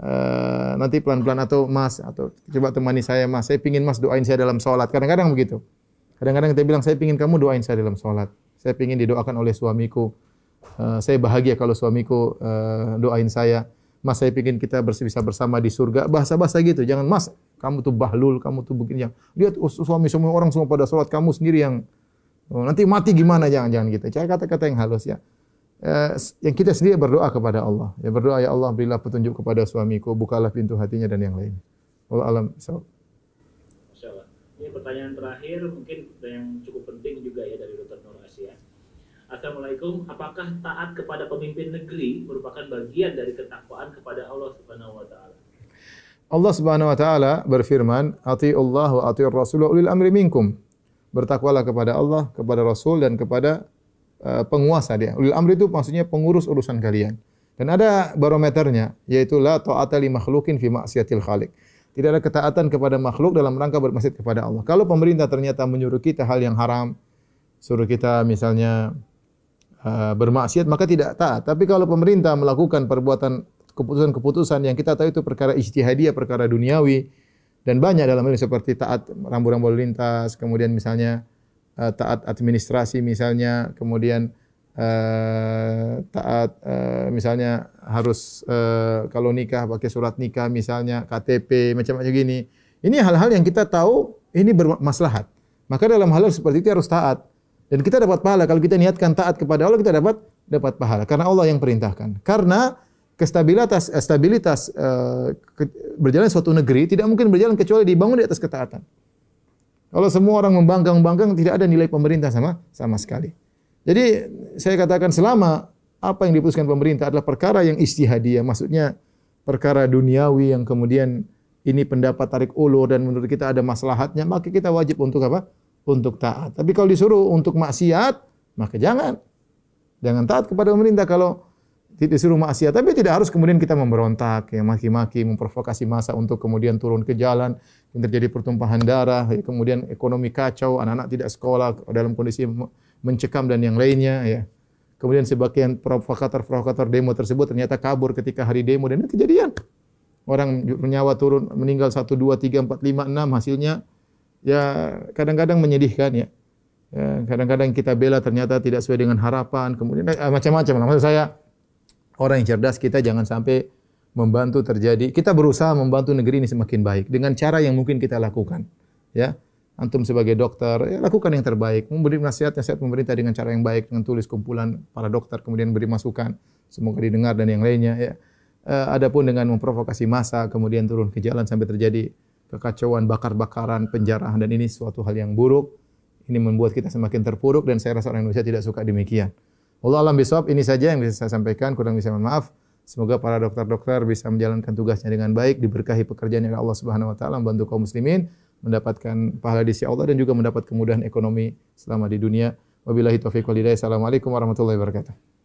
eh, nanti pelan-pelan atau mas atau coba temani saya mas, saya pingin mas doain saya dalam sholat. Kadang-kadang begitu. Kadang-kadang kita bilang saya pingin kamu doain saya dalam sholat. Saya pingin didoakan oleh suamiku. Uh, saya bahagia kalau suamiku uh, doain saya. Mas saya pingin kita bisa bersama di surga. Bahasa-bahasa gitu. Jangan mas, kamu tuh bahlul, kamu tuh begini. Lihat oh, suami semua orang semua pada sholat, kamu sendiri yang oh, nanti mati gimana? Jangan jangan gitu. Cara kata-kata yang halus ya. Uh, yang kita sendiri berdoa kepada Allah. Ya berdoa ya Allah berilah petunjuk kepada suamiku, bukalah pintu hatinya dan yang lain. Allah alam. So. Ini pertanyaan terakhir mungkin yang cukup penting juga ya dari Dr. Nur Asia. Assalamualaikum, apakah taat kepada pemimpin negeri merupakan bagian dari ketakwaan kepada Allah Subhanahu wa taala? Allah Subhanahu wa taala berfirman, "Atiullah wa atiur rasul ulil amri minkum." Bertakwalah kepada Allah, kepada Rasul dan kepada uh, penguasa dia. Ulil amri itu maksudnya pengurus urusan kalian. Dan ada barometernya, yaitu la ta'ata li makhlukin fi maksiatil khaliq. Tidak ada ketaatan kepada makhluk dalam rangka bermaksiat kepada Allah. Kalau pemerintah ternyata menyuruh kita hal yang haram, suruh kita misalnya uh, bermaksiat, maka tidak taat. Tapi kalau pemerintah melakukan perbuatan keputusan-keputusan yang kita tahu itu perkara ijtihadiyah, perkara duniawi, dan banyak dalam ini seperti taat rambu-rambu lintas, kemudian misalnya uh, taat administrasi misalnya, kemudian uh, taat misalnya harus kalau nikah pakai surat nikah misalnya KTP macam-macam gini. Ini hal-hal yang kita tahu ini bermaslahat. Maka dalam hal seperti itu harus taat. Dan kita dapat pahala kalau kita niatkan taat kepada Allah kita dapat dapat pahala karena Allah yang perintahkan. Karena kestabilitas stabilitas uh, ke, berjalan suatu negeri tidak mungkin berjalan kecuali dibangun di atas ketaatan. Kalau semua orang membangkang-bangkang tidak ada nilai pemerintah sama sama sekali. Jadi saya katakan selama apa yang diputuskan pemerintah adalah perkara yang istihadiyah, maksudnya perkara duniawi yang kemudian ini pendapat tarik ulur dan menurut kita ada maslahatnya, maka kita wajib untuk apa? Untuk taat. Tapi kalau disuruh untuk maksiat, maka jangan. Jangan taat kepada pemerintah kalau disuruh maksiat. Tapi tidak harus kemudian kita memberontak, ya, maki-maki, memprovokasi masa untuk kemudian turun ke jalan, yang terjadi pertumpahan darah, ya, kemudian ekonomi kacau, anak-anak tidak sekolah dalam kondisi mencekam dan yang lainnya. Ya. Kemudian sebagian provokator-provokator demo tersebut ternyata kabur ketika hari demo dan ini kejadian. Orang nyawa turun meninggal 1 2 3 4 5 6 hasilnya ya kadang-kadang menyedihkan ya. ya. kadang-kadang kita bela ternyata tidak sesuai dengan harapan, kemudian eh, macam-macam. Maksud saya orang yang cerdas kita jangan sampai membantu terjadi. Kita berusaha membantu negeri ini semakin baik dengan cara yang mungkin kita lakukan. Ya, antum sebagai dokter, ya, lakukan yang terbaik. Memberi nasihat nasihat pemerintah dengan cara yang baik, dengan tulis kumpulan para dokter, kemudian beri masukan, semoga didengar dan yang lainnya. Ya. Uh, adapun dengan memprovokasi massa, kemudian turun ke jalan sampai terjadi kekacauan, bakar-bakaran, penjarahan dan ini suatu hal yang buruk. Ini membuat kita semakin terpuruk dan saya rasa orang Indonesia tidak suka demikian. Allah alam bisawab, ini saja yang bisa saya sampaikan, kurang bisa maaf. Semoga para dokter-dokter bisa menjalankan tugasnya dengan baik, diberkahi pekerjaan yang Allah Subhanahu wa taala membantu kaum muslimin mendapatkan pahala di sisi Allah dan juga mendapat kemudahan ekonomi selama di dunia. Wabillahi taufiq wal hidayah. Assalamualaikum warahmatullahi wabarakatuh.